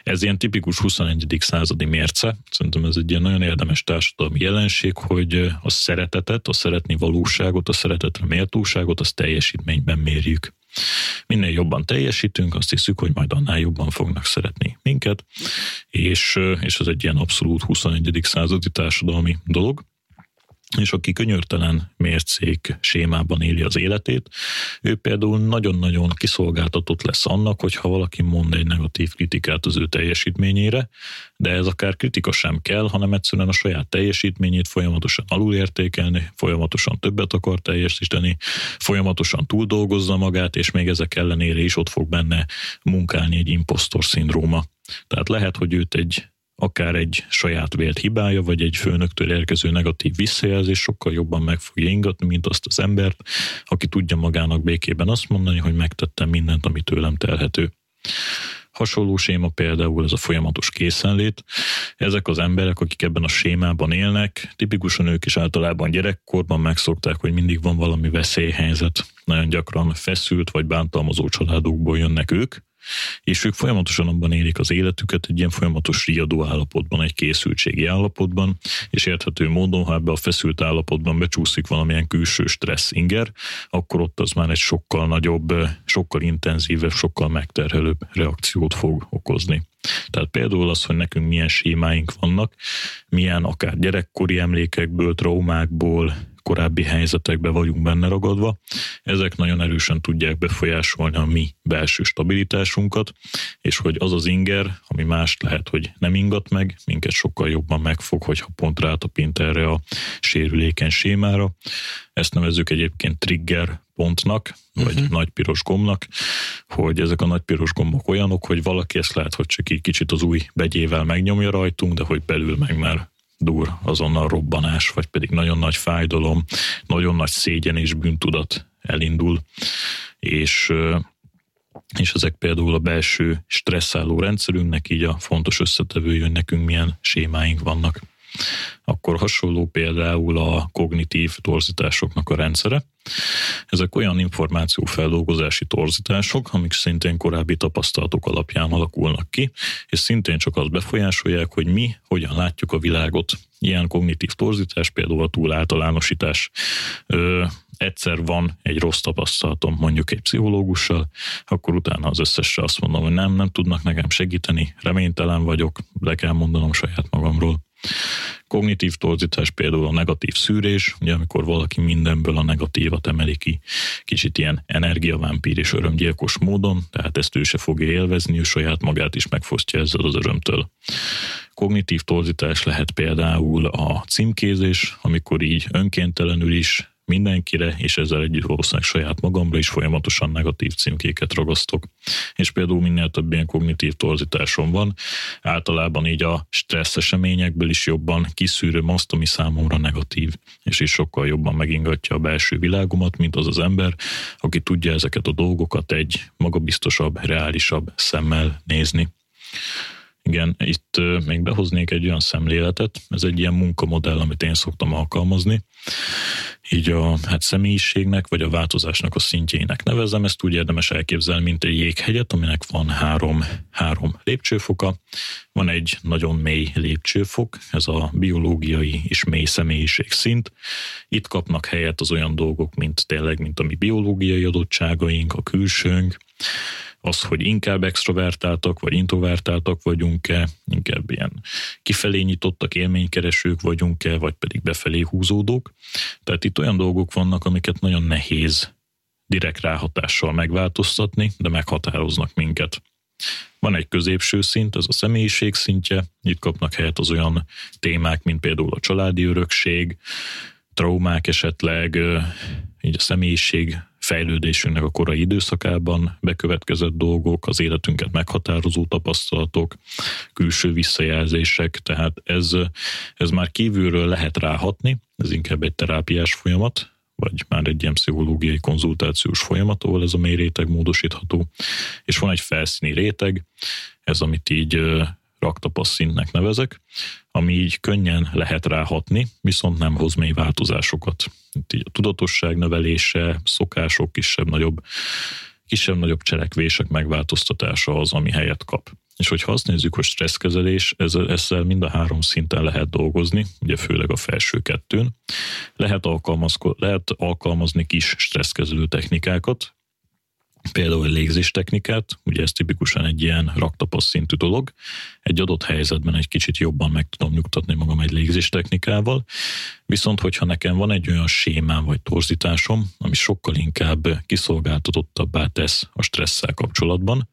Ez ilyen tipikus 21. századi mérce. Szerintem ez egy ilyen nagyon érdemes társadalmi jelenség, hogy a szeretetet, a szeretni valóságot, a szeretetre méltóságot, az teljesítményben mérjük. Minél jobban teljesítünk, azt hiszük, hogy majd annál jobban fognak szeretni minket, és, és ez egy ilyen abszolút 21. századi társadalmi dolog és aki könyörtelen mércék sémában éli az életét, ő például nagyon-nagyon kiszolgáltatott lesz annak, hogyha valaki mond egy negatív kritikát az ő teljesítményére, de ez akár kritika sem kell, hanem egyszerűen a saját teljesítményét folyamatosan alulértékelni, folyamatosan többet akar teljesíteni, folyamatosan túldolgozza magát, és még ezek ellenére is ott fog benne munkálni egy impostor szindróma. Tehát lehet, hogy őt egy akár egy saját vélt hibája, vagy egy főnöktől érkező negatív visszajelzés sokkal jobban meg fogja ingatni, mint azt az embert, aki tudja magának békében azt mondani, hogy megtettem mindent, ami tőlem telhető. Hasonló séma például ez a folyamatos készenlét. Ezek az emberek, akik ebben a sémában élnek, tipikusan ők is általában gyerekkorban megszokták, hogy mindig van valami veszélyhelyzet. Nagyon gyakran feszült vagy bántalmazó családokból jönnek ők, és ők folyamatosan abban élik az életüket egy ilyen folyamatos riadó állapotban, egy készültségi állapotban, és érthető módon, ha ebbe a feszült állapotban becsúszik valamilyen külső stressz inger, akkor ott az már egy sokkal nagyobb, sokkal intenzívebb, sokkal megterhelőbb reakciót fog okozni. Tehát például az, hogy nekünk milyen sémáink vannak, milyen akár gyerekkori emlékekből, traumákból, korábbi helyzetekbe vagyunk benne ragadva. Ezek nagyon erősen tudják befolyásolni a mi belső stabilitásunkat, és hogy az az inger, ami mást lehet, hogy nem ingat meg, minket sokkal jobban megfog, hogyha pont rátapint erre a sérülékeny sémára. Ezt nevezzük egyébként trigger pontnak, vagy uh-huh. nagy piros gombnak, hogy ezek a nagy piros gombok olyanok, hogy valaki ezt lehet, hogy csak így kicsit az új begyével megnyomja rajtunk, de hogy belül meg már dur azonnal robbanás, vagy pedig nagyon nagy fájdalom, nagyon nagy szégyen és bűntudat elindul, és és ezek például a belső stresszáló rendszerünknek így a fontos összetevői, hogy nekünk milyen sémáink vannak. Akkor hasonló például a kognitív torzításoknak a rendszere. Ezek olyan információfeldolgozási torzítások, amik szintén korábbi tapasztalatok alapján alakulnak ki, és szintén csak azt befolyásolják, hogy mi hogyan látjuk a világot. Ilyen kognitív torzítás, például a túl általánosítás. Ö, egyszer van egy rossz tapasztalatom mondjuk egy pszichológussal, akkor utána az összesre azt mondom, hogy nem, nem tudnak nekem segíteni, reménytelen vagyok, le kell mondanom saját magamról. Kognitív torzítás például a negatív szűrés, ugye amikor valaki mindenből a negatívat emeli ki, kicsit ilyen energiavámpír és örömgyilkos módon, tehát ezt ő se fogja élvezni, ő saját magát is megfosztja ezzel az örömtől. Kognitív torzítás lehet például a címkézés, amikor így önkéntelenül is mindenkire, és ezzel együtt valószínűleg saját magamra is folyamatosan negatív címkéket ragasztok. És például minél több ilyen kognitív torzításom van, általában így a stressz eseményekből is jobban kiszűröm azt, ami számomra negatív, és is sokkal jobban megingatja a belső világomat, mint az az ember, aki tudja ezeket a dolgokat egy magabiztosabb, reálisabb szemmel nézni. Igen, itt még behoznék egy olyan szemléletet, ez egy ilyen munkamodell, amit én szoktam alkalmazni, így a hát személyiségnek, vagy a változásnak a szintjének nevezem, ezt úgy érdemes elképzelni, mint egy jéghegyet, aminek van három, három lépcsőfoka. Van egy nagyon mély lépcsőfok, ez a biológiai és mély személyiség szint. Itt kapnak helyet az olyan dolgok, mint tényleg, mint a mi biológiai adottságaink, a külsőnk, az, hogy inkább extrovertáltak, vagy introvertáltak vagyunk-e, inkább ilyen kifelé nyitottak, élménykeresők vagyunk-e, vagy pedig befelé húzódók. Tehát itt olyan dolgok vannak, amiket nagyon nehéz direkt ráhatással megváltoztatni, de meghatároznak minket. Van egy középső szint, ez a személyiség szintje, itt kapnak helyet az olyan témák, mint például a családi örökség, traumák esetleg, így a személyiség fejlődésünknek a korai időszakában bekövetkezett dolgok, az életünket meghatározó tapasztalatok, külső visszajelzések, tehát ez, ez már kívülről lehet ráhatni, ez inkább egy terápiás folyamat, vagy már egy ilyen pszichológiai konzultációs folyamat, ahol ez a mély réteg módosítható, és van egy felszíni réteg, ez amit így raktapassz szintnek nevezek, ami így könnyen lehet ráhatni, viszont nem hoz mély változásokat. A tudatosság növelése, szokások, kisebb-nagyobb kisebb-nagyobb cselekvések megváltoztatása az, ami helyet kap. És hogyha azt nézzük, hogy stresszkezelés, ezzel, mind a három szinten lehet dolgozni, ugye főleg a felső kettőn. Lehet, lehet alkalmazni kis stresszkezelő technikákat, például légzés technikát, ugye ez tipikusan egy ilyen raktapasz szintű dolog, egy adott helyzetben egy kicsit jobban meg tudom nyugtatni magam egy légzés technikával, viszont hogyha nekem van egy olyan sémám vagy torzításom, ami sokkal inkább kiszolgáltatottabbá tesz a stresszel kapcsolatban,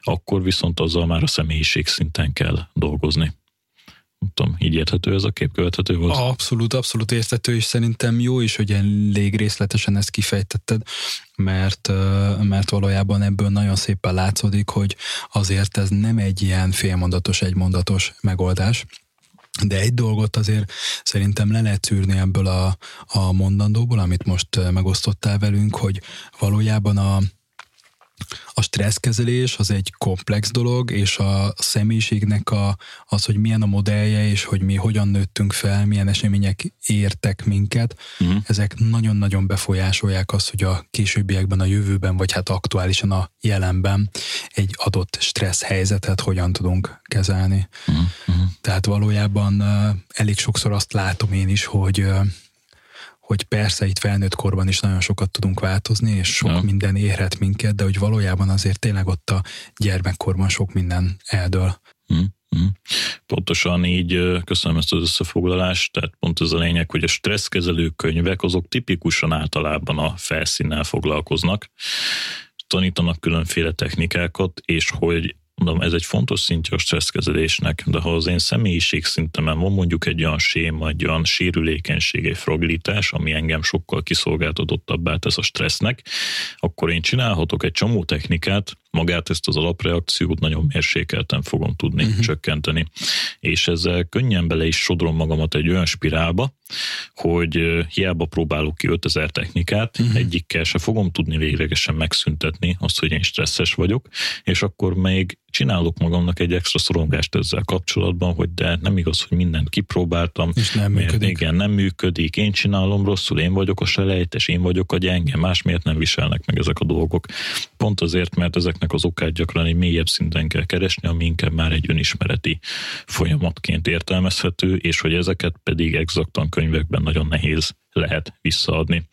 akkor viszont azzal már a személyiség szinten kell dolgozni. Tudom, így érthető ez a kép, követhető volt? Abszolút, abszolút érthető, és szerintem jó is, hogy elég részletesen ezt kifejtetted, mert, mert valójában ebből nagyon szépen látszódik, hogy azért ez nem egy ilyen félmondatos, egymondatos megoldás, de egy dolgot azért szerintem le lehet szűrni ebből a, a mondandóból, amit most megosztottál velünk, hogy valójában a, a stresszkezelés az egy komplex dolog, és a személyiségnek a, az, hogy milyen a modellje, és hogy mi hogyan nőttünk fel, milyen események értek minket, uh-huh. ezek nagyon-nagyon befolyásolják azt, hogy a későbbiekben, a jövőben, vagy hát aktuálisan a jelenben egy adott stressz helyzetet hogyan tudunk kezelni. Uh-huh. Tehát valójában elég sokszor azt látom én is, hogy hogy persze itt felnőtt korban is nagyon sokat tudunk változni, és sok ja. minden érhet minket, de hogy valójában azért tényleg ott a gyermekkorban sok minden eldől. Mm, Mhm. Pontosan így köszönöm ezt az összefoglalást, tehát pont ez a lényeg, hogy a stresszkezelő könyvek azok tipikusan általában a felszínnel foglalkoznak, tanítanak különféle technikákat, és hogy mondom, ez egy fontos szintje a stresszkezelésnek, de ha az én személyiség szintemen van mondjuk egy olyan séma, egy olyan sérülékenység, egy fragilitás, ami engem sokkal kiszolgáltatottabbá tesz a stressznek, akkor én csinálhatok egy csomó technikát, magát ezt az alapreakciót nagyon mérsékelten fogom tudni uh-huh. csökkenteni. És ezzel könnyen bele is sodrom magamat egy olyan spirálba, hogy hiába próbálok ki 5000 technikát, uh-huh. egyikkel se fogom tudni véglegesen megszüntetni azt, hogy én stresszes vagyok, és akkor még csinálok magamnak egy extra szorongást ezzel kapcsolatban, hogy de nem igaz, hogy mindent kipróbáltam. És nem működik. Igen, nem működik, én csinálom rosszul, én vagyok a selejtes, én vagyok a gyenge, más miért nem viselnek meg ezek a dolgok. Pont azért, mert ezeknek az okát gyakran egy mélyebb szinten kell keresni, ami inkább már egy önismereti folyamatként értelmezhető, és hogy ezeket pedig exaktan könyvekben nagyon nehéz lehet visszaadni.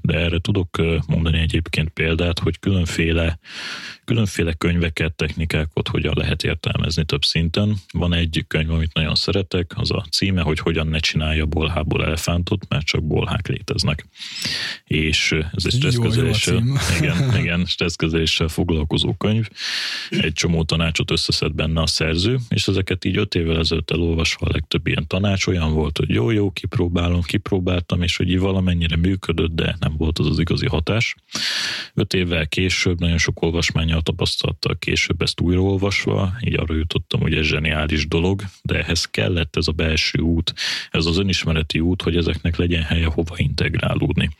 De erre tudok mondani egyébként példát, hogy különféle, különféle könyveket, technikákat hogyan lehet értelmezni több szinten. Van egy könyv, amit nagyon szeretek, az a címe, hogy hogyan ne csinálja bolhából elefántot, mert csak bolhák léteznek. És ez egy stresszkezeléssel, igen, igen, stresszkezeléssel foglalkozó könyv. Egy csomó tanácsot összeszed benne a szerző, és ezeket így öt évvel ezelőtt elolvasva a legtöbb ilyen tanács olyan volt, hogy jó, jó, kipróbálom, kipróbáltam, és hogy így valamennyire működött, de nem volt az az igazi hatás. Öt évvel később, nagyon sok olvasmányal tapasztalattal később ezt újraolvasva, így arra jutottam, hogy ez zseniális dolog, de ehhez kellett ez a belső út, ez az önismereti út, hogy ezeknek legyen helye hova integrálódni.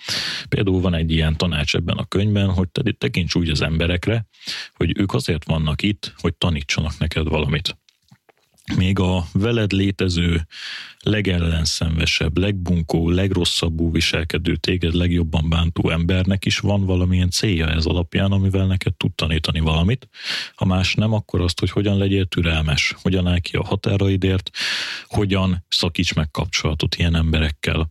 Például van egy ilyen tanács ebben a könyvben, hogy te tekints úgy az emberekre, hogy ők azért vannak itt, hogy tanítsanak neked valamit még a veled létező legellenszenvesebb, legbunkó, legrosszabbú viselkedő, téged legjobban bántó embernek is van valamilyen célja ez alapján, amivel neked tud tanítani valamit. Ha más nem, akkor azt, hogy hogyan legyél türelmes, hogyan áll ki a határaidért, hogyan szakíts meg kapcsolatot ilyen emberekkel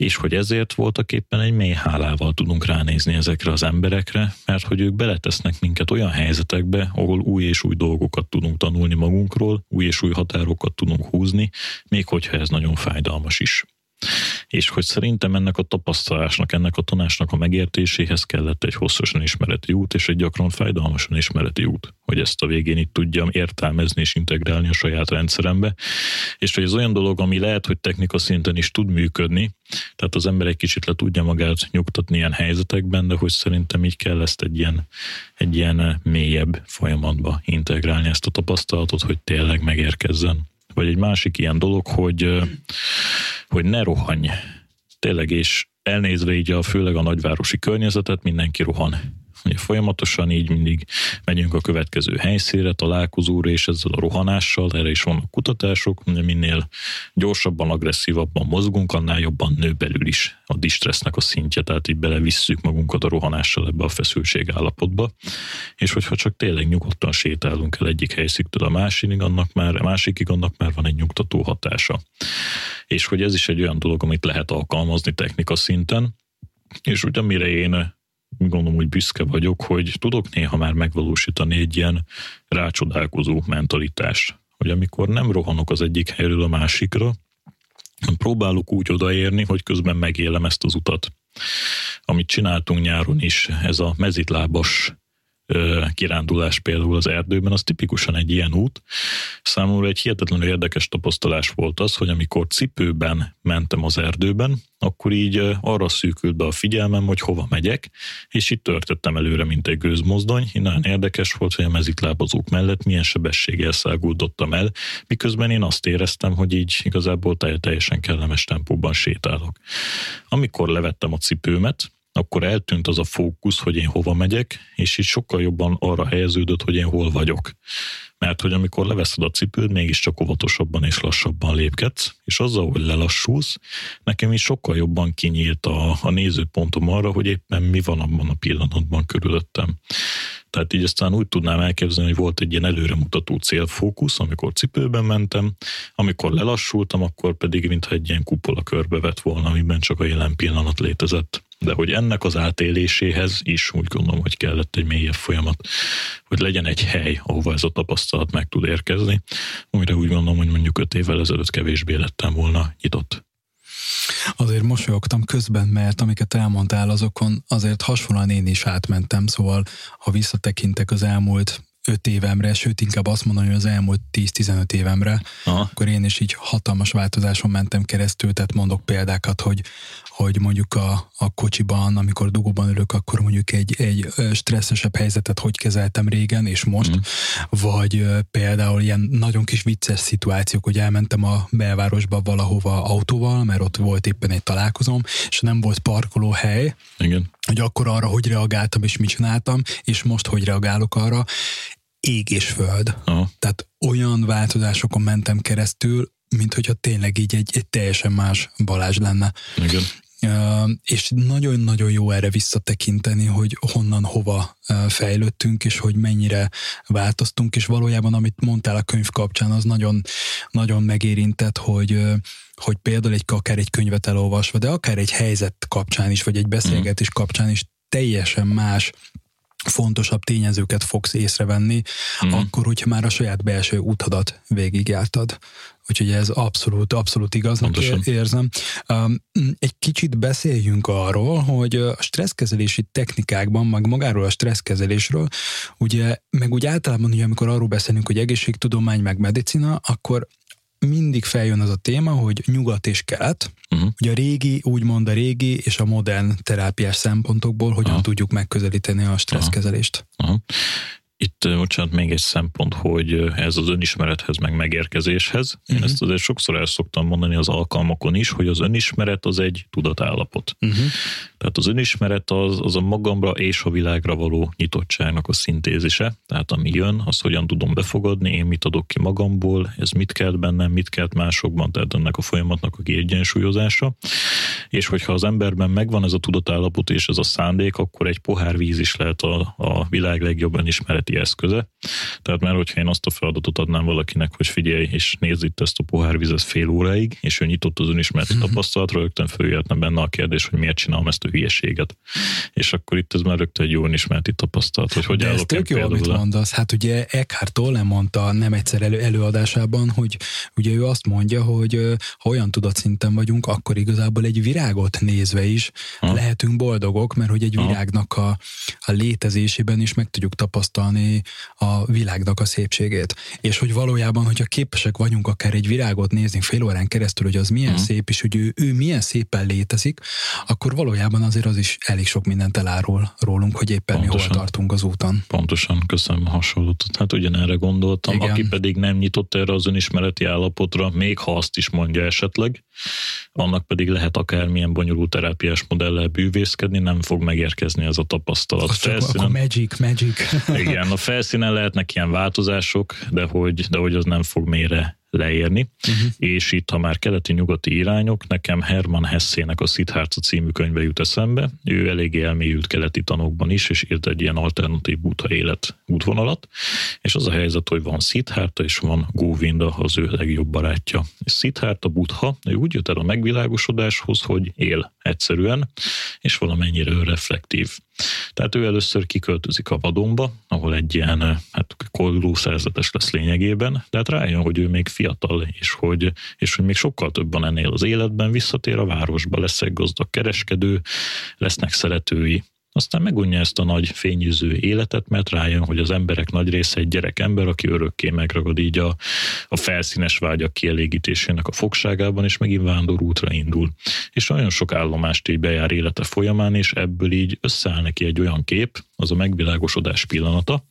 és hogy ezért voltak éppen egy mély hálával tudunk ránézni ezekre az emberekre, mert hogy ők beletesznek minket olyan helyzetekbe, ahol új és új dolgokat tudunk tanulni magunkról, új és új határokat tudunk húzni, még hogyha ez nagyon fájdalmas is és hogy szerintem ennek a tapasztalásnak, ennek a tanásnak a megértéséhez kellett egy hosszasan ismereti út, és egy gyakran fájdalmasan ismereti út, hogy ezt a végén itt tudjam értelmezni és integrálni a saját rendszerembe, és hogy ez olyan dolog, ami lehet, hogy technika szinten is tud működni, tehát az ember egy kicsit le tudja magát nyugtatni ilyen helyzetekben, de hogy szerintem így kell ezt egy ilyen, egy ilyen mélyebb folyamatba integrálni ezt a tapasztalatot, hogy tényleg megérkezzen. Vagy egy másik ilyen dolog, hogy, hogy ne rohanj. Tényleg, és elnézve így a főleg a nagyvárosi környezetet, mindenki rohan. Ugye folyamatosan így mindig megyünk a következő helyszínre, találkozóra, és ezzel a rohanással, erre is vannak kutatások, hogy minél gyorsabban, agresszívabban mozgunk, annál jobban nő belül is a distressznek a szintje, tehát így belevisszük magunkat a rohanással ebbe a feszültség állapotba, és hogyha csak tényleg nyugodtan sétálunk el egyik helyszíktől a másikig, annak már, a másikig annak már van egy nyugtató hatása. És hogy ez is egy olyan dolog, amit lehet alkalmazni technika szinten, és ugye mire én gondolom, hogy büszke vagyok, hogy tudok néha már megvalósítani egy ilyen rácsodálkozó mentalitást, hogy amikor nem rohanok az egyik helyről a másikra, próbálok úgy odaérni, hogy közben megélem ezt az utat. Amit csináltunk nyáron is, ez a mezitlábas kirándulás például az erdőben, az tipikusan egy ilyen út. Számomra egy hihetetlenül érdekes tapasztalás volt az, hogy amikor cipőben mentem az erdőben, akkor így arra szűkült be a figyelmem, hogy hova megyek, és itt törtettem előre, mint egy gőzmozdony. Nagyon érdekes volt, hogy a mezitlábazók mellett milyen sebességgel száguldottam el, miközben én azt éreztem, hogy így igazából teljesen kellemes tempóban sétálok. Amikor levettem a cipőmet, akkor eltűnt az a fókusz, hogy én hova megyek, és így sokkal jobban arra helyeződött, hogy én hol vagyok. Mert hogy amikor leveszed a cipőd, mégiscsak óvatosabban és lassabban lépkedsz, és azzal, hogy lelassulsz, nekem is sokkal jobban kinyílt a, a nézőpontom arra, hogy éppen mi van abban a pillanatban körülöttem. Tehát így aztán úgy tudnám elképzelni, hogy volt egy ilyen előremutató célfókusz, amikor cipőben mentem, amikor lelassultam, akkor pedig mintha egy ilyen kupola körbe vett volna, amiben csak a jelen pillanat létezett. De hogy ennek az átéléséhez is úgy gondolom, hogy kellett egy mélyebb folyamat, hogy legyen egy hely, ahova ez a tapasztalat meg tud érkezni, amire úgy gondolom, hogy mondjuk öt évvel ezelőtt kevésbé lettem volna nyitott. Azért mosolyogtam közben, mert amiket elmondtál, azokon azért hasonlóan én is átmentem, szóval ha visszatekintek az elmúlt öt évemre, sőt inkább azt mondani, hogy az elmúlt 10-15 évemre, Aha. akkor én is így hatalmas változáson mentem keresztül, tehát mondok példákat, hogy, hogy mondjuk a, a kocsiban, amikor dugóban ülök, akkor mondjuk egy, egy stresszesebb helyzetet hogy kezeltem régen és most, mm. vagy például ilyen nagyon kis vicces szituációk, hogy elmentem a belvárosba valahova autóval, mert ott volt éppen egy találkozom, és nem volt parkolóhely, Igen. hogy akkor arra hogy reagáltam és mit csináltam, és most hogy reagálok arra, ég és föld. Aha. Tehát olyan változásokon mentem keresztül, mint hogyha tényleg így egy, egy teljesen más Balázs lenne. Igen. És nagyon-nagyon jó erre visszatekinteni, hogy honnan hova fejlődtünk, és hogy mennyire változtunk, és valójában, amit mondtál a könyv kapcsán, az nagyon, nagyon megérintett, hogy, hogy például egy, akár egy könyvet elolvasva, de akár egy helyzet kapcsán is, vagy egy beszélgetés kapcsán is teljesen más fontosabb tényezőket fogsz észrevenni, mm. akkor, hogyha már a saját belső úthadat végigjártad. Úgyhogy ez abszolút, abszolút igaznak Pontosan. érzem. Egy kicsit beszéljünk arról, hogy a stresszkezelési technikákban, meg magáról a stresszkezelésről, ugye, meg úgy általában, ugye, amikor arról beszélünk, hogy egészségtudomány, meg medicina, akkor mindig feljön az a téma, hogy nyugat és kelet, uh-huh. ugye a régi, úgymond a régi és a modern terápiás szempontokból hogyan uh-huh. tudjuk megközelíteni a stresszkezelést. Uh-huh. Itt, bocsánat, még egy szempont, hogy ez az önismerethez, meg megérkezéshez. Én uh-huh. ezt azért sokszor el szoktam mondani az alkalmakon is, hogy az önismeret az egy tudatállapot. Uh-huh. Tehát az önismeret az, az a magamra és a világra való nyitottságnak a szintézise. Tehát ami jön, az hogyan tudom befogadni, én mit adok ki magamból, ez mit kelt bennem, mit kelt másokban, tehát ennek a folyamatnak a kiegyensúlyozása. És hogyha az emberben megvan ez a tudatállapot és ez a szándék, akkor egy pohár víz is lehet a, a világ legjobb önismereti eszköze. Tehát mert hogyha én azt a feladatot adnám valakinek, hogy figyelj, és nézd itt ezt a pohár vizet fél óráig, és ő nyitott az önismereti tapasztalatra, rögtön följöhetne benne a kérdés, hogy miért csinálom ezt a hülyeséget. És akkor itt ez már rögtön egy jó önismereti tapasztalat, hogy hogy De ez tök jó, amit mondasz. Hát ugye Eckhart Tolle mondta nem egyszer elő, előadásában, hogy ugye ő azt mondja, hogy ha olyan tudatszinten vagyunk, akkor igazából egy virágot nézve is ha. lehetünk boldogok, mert hogy egy virágnak a, a létezésében is meg tudjuk tapasztalni a világnak a szépségét. És hogy valójában, hogyha képesek vagyunk akár egy virágot nézni fél órán keresztül, hogy az milyen uh-huh. szép, és hogy ő, ő milyen szépen létezik, akkor valójában azért az is elég sok mindent elárul rólunk, hogy éppen Pontosan. mi hol tartunk az úton. Pontosan, köszönöm a hasonlót. Hát ugyanerre gondoltam, Igen. aki pedig nem nyitott erre az önismereti állapotra, még ha azt is mondja esetleg, annak pedig lehet akármilyen bonyolult terápiás modellel bűvészkedni, nem fog megérkezni ez a tapasztalat. Azt felszínen, akkor magic, magic. igen, a felszínen lehetnek ilyen változások, de hogy, de hogy az nem fog mélyre leérni, uh-huh. és itt, ha már keleti-nyugati irányok, nekem Herman Hessének a Siddhartha című könyve jut eszembe. Ő eléggé elmélyült keleti tanokban is, és írt egy ilyen alternatív buddha élet útvonalat, és az a helyzet, hogy van Siddhartha, és van Govinda, az ő legjobb barátja. És Siddhartha buddha, ő úgy jött el a megvilágosodáshoz, hogy él egyszerűen, és valamennyire reflektív. Tehát ő először kiköltözik a vadonba, ahol egy ilyen hát, kolló szerzetes lesz lényegében, de hát rájön, hogy ő még fiatal, és hogy, és hogy még sokkal több van ennél az életben, visszatér a városba, lesz egy gazdag kereskedő, lesznek szeretői, aztán megunja ezt a nagy fényűző életet, mert rájön, hogy az emberek nagy része egy gyerek ember, aki örökké megragad így a, a felszínes vágyak kielégítésének a fogságában, és megint vándor útra indul. És nagyon sok állomást így bejár élete folyamán, és ebből így összeáll neki egy olyan kép, az a megvilágosodás pillanata,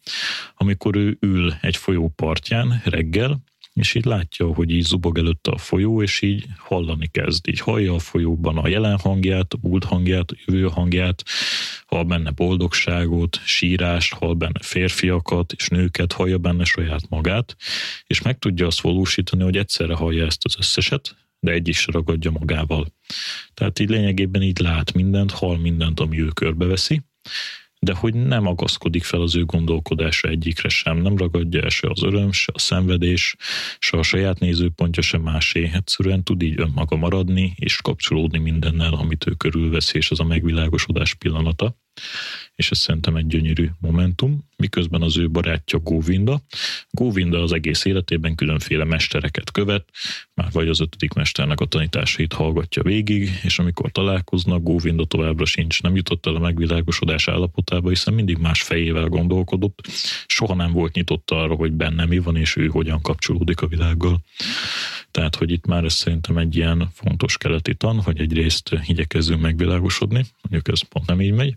amikor ő ül egy folyó partján reggel, és így látja, hogy így zubog előtte a folyó, és így hallani kezd. Így hallja a folyóban a jelen hangját, a múlt hangját, a jövő hangját, hall benne boldogságot, sírást, hall benne férfiakat és nőket, hallja benne saját magát, és meg tudja azt valósítani, hogy egyszerre hallja ezt az összeset, de egy is ragadja magával. Tehát így lényegében így lát mindent, hall mindent, ami ő körbeveszi, de hogy nem agaszkodik fel az ő gondolkodása egyikre sem, nem ragadja el se az öröm, se a szenvedés, se a saját nézőpontja, se másé. Egyszerűen tud így önmaga maradni, és kapcsolódni mindennel, amit ő körülvesz, és az a megvilágosodás pillanata és ez szerintem egy gyönyörű momentum, miközben az ő barátja Góvinda. Góvinda az egész életében különféle mestereket követ, már vagy az ötödik mesternek a tanításait hallgatja végig, és amikor találkoznak, Góvinda továbbra sincs, nem jutott el a megvilágosodás állapotába, hiszen mindig más fejével gondolkodott, soha nem volt nyitott arra, hogy benne mi van, és ő hogyan kapcsolódik a világgal. Tehát, hogy itt már ez szerintem egy ilyen fontos keleti tan, hogy egyrészt igyekezzünk megvilágosodni, mondjuk ez pont nem így megy,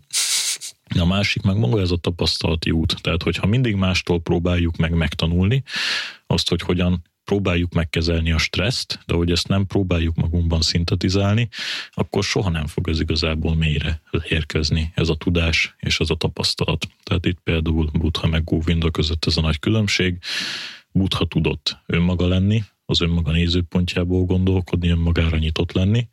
a másik meg maga ez a tapasztalati út. Tehát, hogyha mindig mástól próbáljuk meg megtanulni azt, hogy hogyan próbáljuk megkezelni a stresszt, de hogy ezt nem próbáljuk magunkban szintetizálni, akkor soha nem fog ez igazából mélyre érkezni, ez a tudás és ez a tapasztalat. Tehát itt például Buddha meg Govinda között ez a nagy különbség. Buddha tudott önmaga lenni, az önmaga nézőpontjából gondolkodni, önmagára nyitott lenni,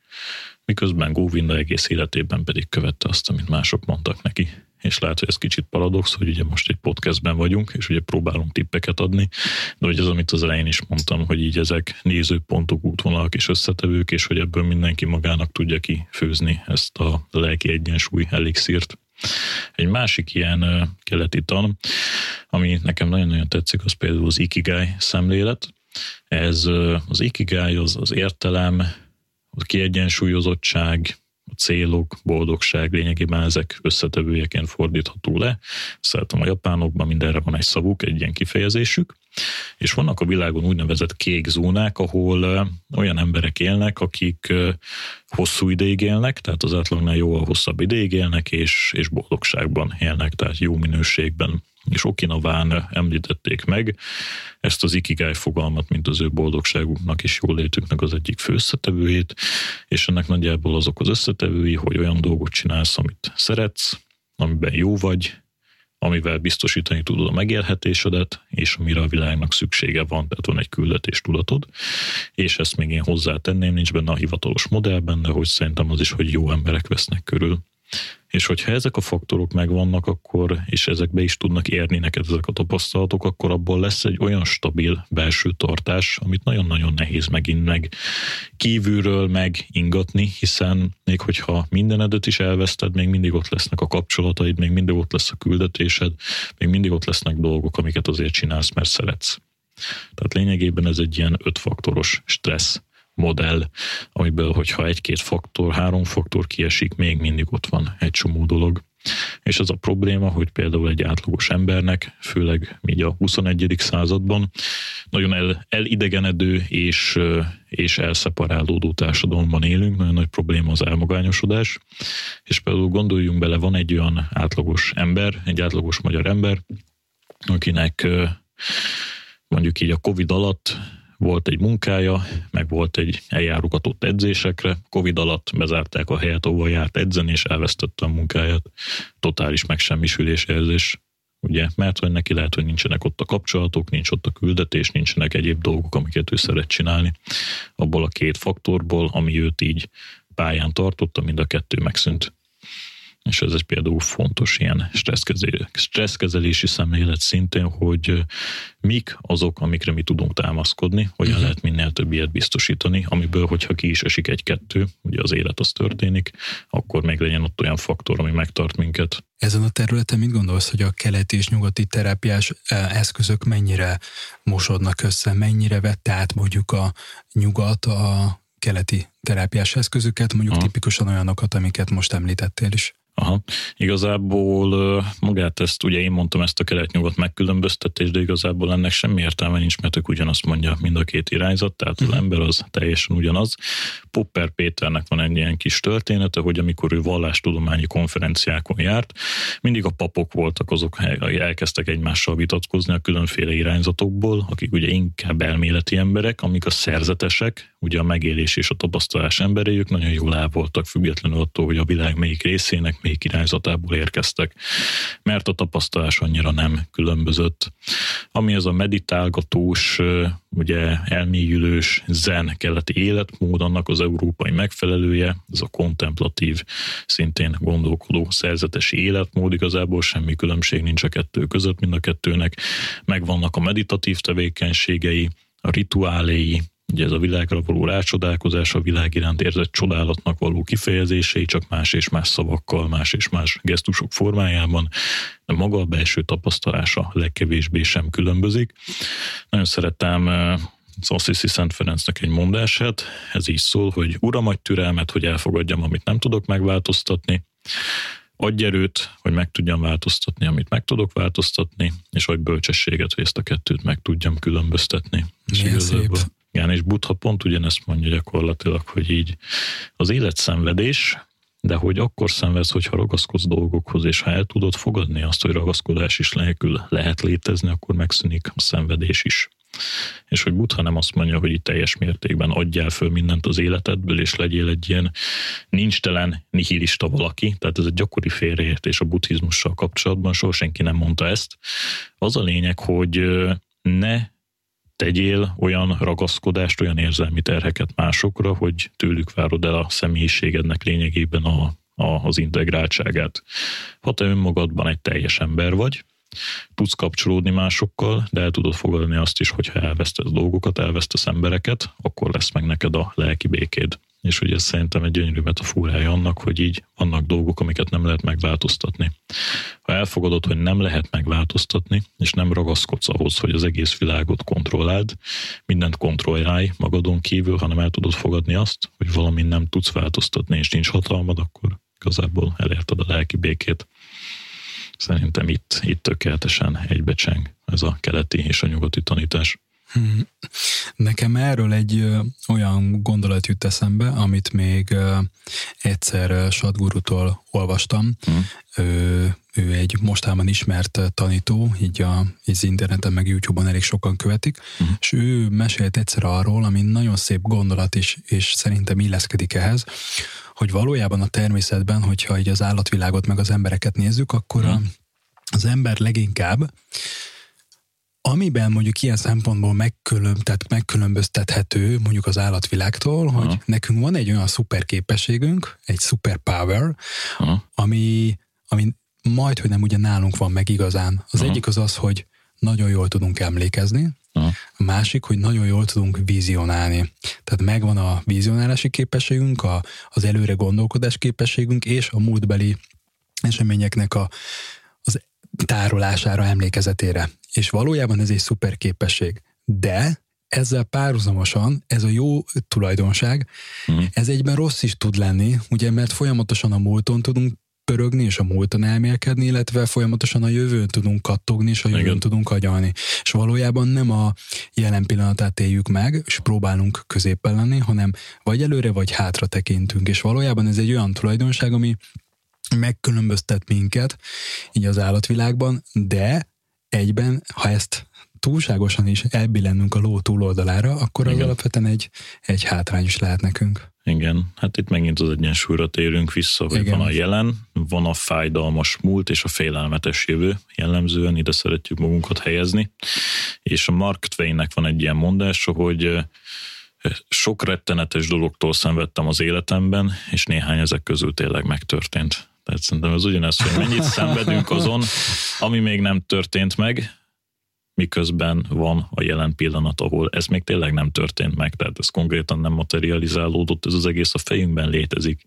miközben Govinda egész életében pedig követte azt, amit mások mondtak neki és lehet, hogy ez kicsit paradox, hogy ugye most egy podcastben vagyunk, és ugye próbálunk tippeket adni, de hogy az, amit az elején is mondtam, hogy így ezek nézőpontok, útvonalak és összetevők, és hogy ebből mindenki magának tudja kifőzni ezt a lelki egyensúly elixírt. Egy másik ilyen keleti tan, ami nekem nagyon-nagyon tetszik, az például az ikigai szemlélet. Ez az ikigai, az, az értelem, a kiegyensúlyozottság, célok, boldogság, lényegében ezek összetevőjeként fordítható le. Szeretem a japánokban mindenre van egy szavuk, egy ilyen kifejezésük, és vannak a világon úgynevezett kék zónák, ahol olyan emberek élnek, akik hosszú ideig élnek, tehát az átlagnál jóval hosszabb ideig élnek, és, és boldogságban élnek, tehát jó minőségben és Okinaván említették meg ezt az ikigai fogalmat, mint az ő boldogságuknak és jólétüknek az egyik fő összetevőjét, és ennek nagyjából azok az összetevői, hogy olyan dolgot csinálsz, amit szeretsz, amiben jó vagy, amivel biztosítani tudod a megélhetésedet, és amire a világnak szüksége van, tehát van egy küldetés tudatod, és ezt még én hozzátenném, nincs benne a hivatalos modellben, de hogy szerintem az is, hogy jó emberek vesznek körül. És hogyha ezek a faktorok megvannak, akkor, és ezekbe is tudnak érni neked ezek a tapasztalatok, akkor abból lesz egy olyan stabil belső tartás, amit nagyon-nagyon nehéz megint meg kívülről megingatni, hiszen még hogyha mindenedet is elveszted, még mindig ott lesznek a kapcsolataid, még mindig ott lesz a küldetésed, még mindig ott lesznek dolgok, amiket azért csinálsz, mert szeretsz. Tehát lényegében ez egy ilyen ötfaktoros stressz modell, amiből, hogyha egy-két faktor, három faktor kiesik, még mindig ott van egy csomó dolog. És az a probléma, hogy például egy átlagos embernek, főleg így a 21. században, nagyon el, elidegenedő és, és elszeparálódó társadalomban élünk, nagyon nagy probléma az elmagányosodás, és például gondoljunk bele, van egy olyan átlagos ember, egy átlagos magyar ember, akinek mondjuk így a Covid alatt volt egy munkája, meg volt egy eljárogatott edzésekre. Covid alatt bezárták a helyet, ahol járt edzeni, és elvesztette a munkáját. Totális megsemmisülés érzés. Ugye, mert hogy neki lehet, hogy nincsenek ott a kapcsolatok, nincs ott a küldetés, nincsenek egyéb dolgok, amiket ő szeret csinálni. Abból a két faktorból, ami őt így pályán tartotta, mind a kettő megszűnt és ez egy például fontos ilyen stresszkezelési szemlélet szintén, hogy mik azok, amikre mi tudunk támaszkodni, hogyan uh-huh. lehet minél több ilyet biztosítani, amiből, hogyha ki is esik egy-kettő, ugye az élet az történik, akkor még legyen ott olyan faktor, ami megtart minket. Ezen a területen mit gondolsz, hogy a keleti és nyugati terápiás eszközök mennyire mosodnak össze, mennyire vette át mondjuk a nyugat a keleti terápiás eszközöket, mondjuk Aha. tipikusan olyanokat, amiket most említettél is? Aha. Igazából magát ezt, ugye én mondtam ezt a kelet-nyugat megkülönböztetést, de igazából ennek semmi értelme nincs, mert ők ugyanazt mondja mind a két irányzat, tehát az ember az teljesen ugyanaz. Popper Péternek van egy ilyen kis története, hogy amikor ő vallástudományi konferenciákon járt, mindig a papok voltak azok, elkezdtek egymással vitatkozni a különféle irányzatokból, akik ugye inkább elméleti emberek, amik a szerzetesek, ugye a megélés és a tapasztalás emberei, ők nagyon jól el voltak, függetlenül attól, hogy a világ melyik részének, melyik irányzatából érkeztek, mert a tapasztalás annyira nem különbözött. Ami ez a meditálgatós, ugye elmélyülős zen keleti életmód, annak az európai megfelelője, ez a kontemplatív, szintén gondolkodó szerzetes életmód, igazából semmi különbség nincs a kettő között, mind a kettőnek megvannak a meditatív tevékenységei, a rituáléi, ugye ez a világra való rácsodálkozás, a világ iránt érzett csodálatnak való kifejezései, csak más és más szavakkal, más és más gesztusok formájában, de maga a belső tapasztalása legkevésbé sem különbözik. Nagyon szeretem eh, Assisi Szent Ferencnek egy mondását, ez így szól, hogy Uram, adj türelmet, hogy elfogadjam, amit nem tudok megváltoztatni, adj erőt, hogy meg tudjam változtatni, amit meg tudok változtatni, és adj bölcsességet, hogy ezt a kettőt meg tudjam különböztetni. Milyen és szép. Igen, és Buddha pont ugyanezt mondja gyakorlatilag, hogy így az élet szenvedés, de hogy akkor szenvedsz, hogyha ragaszkodsz dolgokhoz, és ha el tudod fogadni azt, hogy ragaszkodás is nélkül lehet létezni, akkor megszűnik a szenvedés is. És hogy Buddha nem azt mondja, hogy itt teljes mértékben adjál föl mindent az életedből, és legyél egy ilyen nincstelen nihilista valaki, tehát ez egy gyakori félreértés a buddhizmussal kapcsolatban, soha senki nem mondta ezt. Az a lényeg, hogy ne tegyél olyan ragaszkodást, olyan érzelmi terheket másokra, hogy tőlük várod el a személyiségednek lényegében a, a, az integráltságát. Ha te önmagadban egy teljes ember vagy, tudsz kapcsolódni másokkal, de el tudod fogadni azt is, hogyha elvesztesz dolgokat, elvesztesz embereket, akkor lesz meg neked a lelki békéd. És ugye ez szerintem egy gyönyörű metaforája annak, hogy így vannak dolgok, amiket nem lehet megváltoztatni. Ha elfogadod, hogy nem lehet megváltoztatni, és nem ragaszkodsz ahhoz, hogy az egész világot kontrolláld, mindent kontrollálj magadon kívül, hanem el tudod fogadni azt, hogy valamin nem tudsz változtatni, és nincs hatalmad, akkor igazából elérted a lelki békét. Szerintem itt, itt tökéletesen egybecseng ez a keleti és a nyugati tanítás. Hmm. Nekem erről egy ö, olyan gondolat jut eszembe, amit még ö, egyszer Sadgurutól olvastam. Hmm. Ő, ő egy mostában ismert tanító, így, a, így az interneten meg YouTube-on elég sokan követik, hmm. és ő mesélt egyszer arról, ami nagyon szép gondolat is, és szerintem illeszkedik ehhez, hogy valójában a természetben, hogyha így az állatvilágot meg az embereket nézzük, akkor hmm. a, az ember leginkább Amiben mondjuk ilyen szempontból megkülön, tehát megkülönböztethető mondjuk az állatvilágtól, Aha. hogy nekünk van egy olyan szuper képességünk, egy szuper power, Aha. ami, ami majd, hogy nem ugye nálunk van meg igazán. Az Aha. egyik az az, hogy nagyon jól tudunk emlékezni, Aha. a másik, hogy nagyon jól tudunk vizionálni. Tehát megvan a vizionálási képességünk, a, az előre gondolkodás képességünk, és a múltbeli eseményeknek a, tárolására, emlékezetére. És valójában ez egy szuper képesség. De ezzel párhuzamosan ez a jó tulajdonság, mm. ez egyben rossz is tud lenni, ugye, mert folyamatosan a múlton tudunk pörögni, és a múlton elmélkedni, illetve folyamatosan a jövőn tudunk kattogni, és a jövőn Igen. tudunk agyalni. És valójában nem a jelen pillanatát éljük meg, és próbálunk középpen lenni, hanem vagy előre, vagy hátra tekintünk. És valójában ez egy olyan tulajdonság, ami megkülönböztet minket így az állatvilágban, de egyben, ha ezt túlságosan is elbillennünk a ló túloldalára, akkor az Igen. alapvetően egy, egy hátrány is lehet nekünk. Igen, hát itt megint az egyensúlyra térünk vissza, hogy Igen. van a jelen, van a fájdalmas múlt és a félelmetes jövő, jellemzően ide szeretjük magunkat helyezni, és a Mark Twainnek van egy ilyen mondása, hogy sok rettenetes dologtól szenvedtem az életemben, és néhány ezek közül tényleg megtörtént. Tehát szerintem ez ugyanez, hogy mennyit szenvedünk azon, ami még nem történt meg, miközben van a jelen pillanat, ahol ez még tényleg nem történt meg, tehát ez konkrétan nem materializálódott, ez az egész a fejünkben létezik.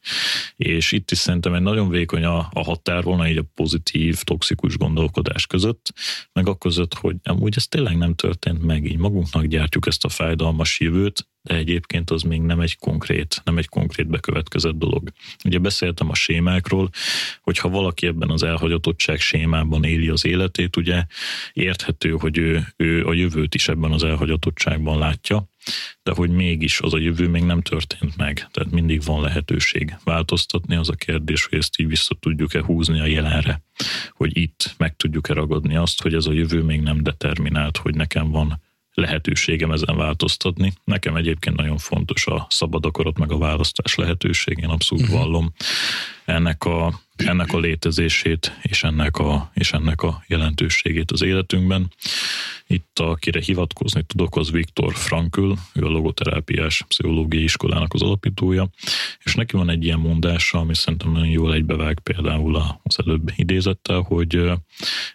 És itt is szerintem egy nagyon vékony a, a határvonal így a pozitív, toxikus gondolkodás között, meg a között, hogy amúgy ez tényleg nem történt meg, így magunknak gyártjuk ezt a fájdalmas jövőt, de egyébként az még nem egy konkrét, nem egy konkrét bekövetkezett dolog. Ugye beszéltem a sémákról, hogy ha valaki ebben az elhagyatottság sémában éli az életét, ugye érthető, hogy ő, ő a jövőt is ebben az elhagyatottságban látja, de hogy mégis az a jövő még nem történt meg, tehát mindig van lehetőség változtatni, az a kérdés, hogy ezt így vissza tudjuk-e húzni a jelenre, hogy itt meg tudjuk-e ragadni azt, hogy ez a jövő még nem determinált, hogy nekem van lehetőségem ezen változtatni. Nekem egyébként nagyon fontos a szabad akarat meg a választás lehetőség, én abszolút uh-huh. vallom ennek a, ennek a létezését és ennek a, és ennek a jelentőségét az életünkben. Itt akire hivatkozni tudok, az Viktor Frankl, ő a logoterápiás pszichológiai iskolának az alapítója, és neki van egy ilyen mondása, ami szerintem nagyon jól egybevág például az előbb idézettel, hogy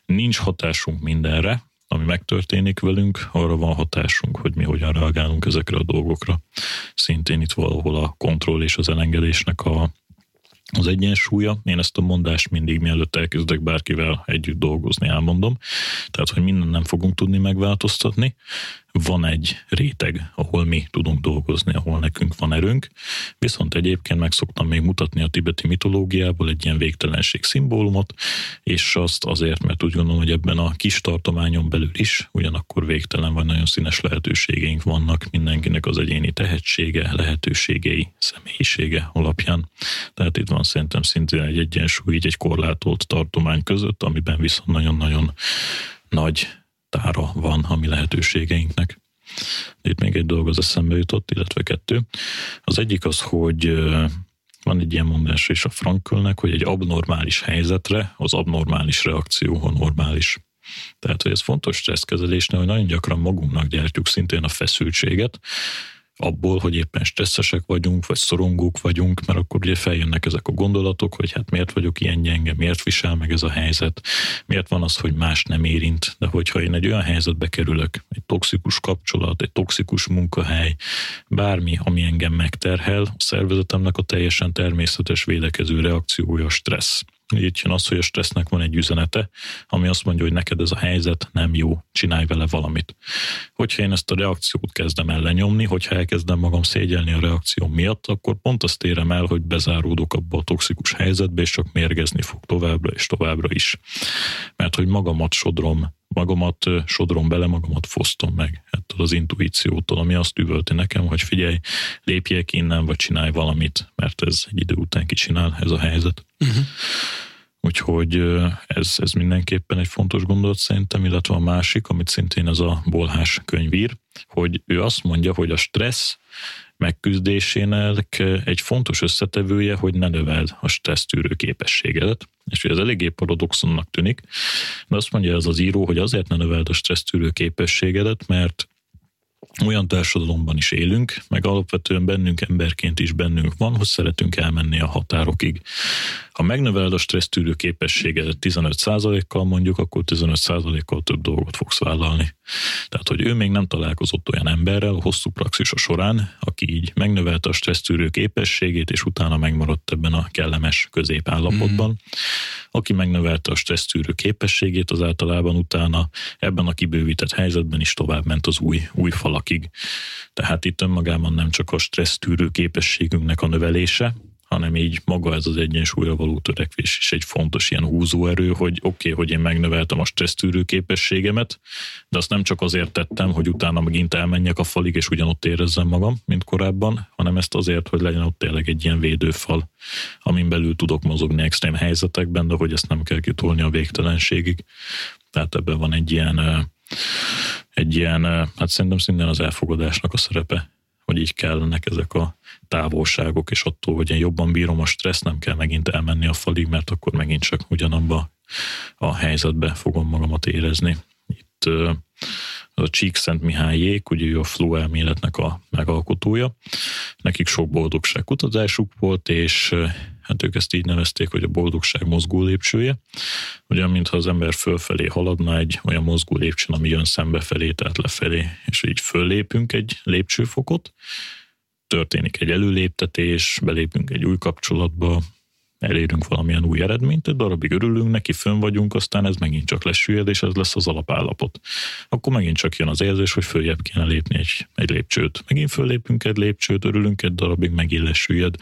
nincs hatásunk mindenre, ami megtörténik velünk, arra van hatásunk, hogy mi hogyan reagálunk ezekre a dolgokra. Szintén itt valahol a kontroll és az elengedésnek a, az egyensúlya. Én ezt a mondást mindig mielőtt elkezdek bárkivel együtt dolgozni, elmondom. Tehát, hogy minden nem fogunk tudni megváltoztatni, van egy réteg, ahol mi tudunk dolgozni, ahol nekünk van erőnk, viszont egyébként meg szoktam még mutatni a tibeti mitológiából egy ilyen végtelenség szimbólumot, és azt azért, mert úgy gondolom, hogy ebben a kis tartományon belül is ugyanakkor végtelen vagy nagyon színes lehetőségeink vannak mindenkinek az egyéni tehetsége, lehetőségei, személyisége alapján. Tehát itt van szerintem szintén egy egyensúly, így egy korlátolt tartomány között, amiben viszont nagyon-nagyon nagy tára van a mi lehetőségeinknek. Itt még egy dolog az eszembe jutott, illetve kettő. Az egyik az, hogy van egy ilyen mondás is a Frankölnek, hogy egy abnormális helyzetre az abnormális reakció a normális. Tehát, hogy ez fontos stresszkezelésnél, hogy nagyon gyakran magunknak gyártjuk szintén a feszültséget, abból, hogy éppen stresszesek vagyunk, vagy szorongók vagyunk, mert akkor ugye feljönnek ezek a gondolatok, hogy hát miért vagyok ilyen gyenge, miért visel meg ez a helyzet, miért van az, hogy más nem érint, de hogyha én egy olyan helyzetbe kerülök, egy toxikus kapcsolat, egy toxikus munkahely, bármi, ami engem megterhel, a szervezetemnek a teljesen természetes védekező reakciója a stressz. Így jön az, hogy a stressznek van egy üzenete, ami azt mondja, hogy neked ez a helyzet nem jó, csinálj vele valamit. Hogyha én ezt a reakciót kezdem ellenyomni, hogyha elkezdem magam szégyelni a reakció miatt, akkor pont azt érem el, hogy bezáródok abba a toxikus helyzetbe, és csak mérgezni fog továbbra és továbbra is. Mert hogy magamat sodrom magamat sodrom bele, magamat fosztom meg ettől az intuíciótól, ami azt üvölti nekem, hogy figyelj, lépjek innen, vagy csinálj valamit, mert ez egy idő után kicsinál ez a helyzet. Uh-huh. Úgyhogy ez, ez mindenképpen egy fontos gondolat szerintem, illetve a másik, amit szintén ez a bolhás könyvír, hogy ő azt mondja, hogy a stressz megküzdésének egy fontos összetevője, hogy ne növeld a stressztűrő képességedet. És ez eléggé paradoxonnak tűnik, de azt mondja ez az író, hogy azért ne növeld a stressztűrő képességedet, mert olyan társadalomban is élünk, meg alapvetően bennünk emberként is bennünk van, hogy szeretünk elmenni a határokig. Ha megnöveled a stressztűrő képességedet 15%-kal mondjuk, akkor 15%-kal több dolgot fogsz vállalni. Tehát, hogy ő még nem találkozott olyan emberrel a hosszú praxisa során, aki így megnövelte a stressztűrő képességét, és utána megmaradt ebben a kellemes középállapotban. Mm. Aki megnövelte a stressztűrő képességét, az általában utána ebben a kibővített helyzetben is tovább ment az új, új falakig. Tehát itt önmagában nem csak a stressztűrő képességünknek a növelése, hanem így maga ez az egyensúlyra való törekvés is egy fontos ilyen húzóerő, hogy oké, okay, hogy én megnöveltem a stressztűrő képességemet, de azt nem csak azért tettem, hogy utána megint elmenjek a falig, és ugyanott érezzem magam, mint korábban, hanem ezt azért, hogy legyen ott tényleg egy ilyen védőfal, amin belül tudok mozogni extrém helyzetekben, de hogy ezt nem kell kitolni a végtelenségig. Tehát ebben van egy ilyen, egy ilyen, hát szerintem szintén az elfogadásnak a szerepe hogy így kellenek ezek a távolságok, és attól, hogy én jobban bírom a stressz, nem kell megint elmenni a falig, mert akkor megint csak ugyanabba a helyzetbe fogom magamat érezni. Itt az a Csíkszent Mihályék, ugye ő a flow elméletnek a megalkotója. Nekik sok boldogság kutatásuk volt, és hát ők ezt így nevezték, hogy a boldogság mozgó lépcsője. Ugyan, mintha az ember fölfelé haladna egy olyan mozgó lépcsőn, ami jön szembe felé, tehát lefelé, és így föllépünk egy lépcsőfokot, történik egy előléptetés, belépünk egy új kapcsolatba, elérünk valamilyen új eredményt, egy darabig örülünk neki, fönn vagyunk, aztán ez megint csak lesüllyed, és ez lesz az alapállapot. Akkor megint csak jön az érzés, hogy följebb kéne lépni egy, egy lépcsőt. Megint föllépünk egy lépcsőt, örülünk egy darabig, megint lesüllyed,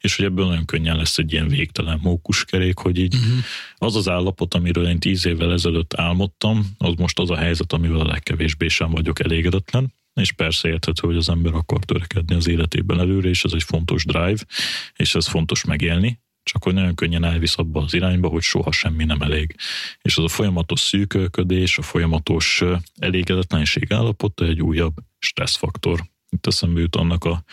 és hogy ebből nagyon könnyen lesz egy ilyen végtelen mókuskerék, hogy így uh-huh. az az állapot, amiről én tíz évvel ezelőtt álmodtam, az most az a helyzet, amivel a legkevésbé sem vagyok elégedetlen és persze érthető, hogy az ember akar törekedni az életében előre, és ez egy fontos drive, és ez fontos megélni, csak hogy nagyon könnyen elvisz abba az irányba, hogy soha semmi nem elég. És az a folyamatos szűkölködés, a folyamatos elégedetlenség állapota egy újabb stresszfaktor. Itt eszembe jut annak a,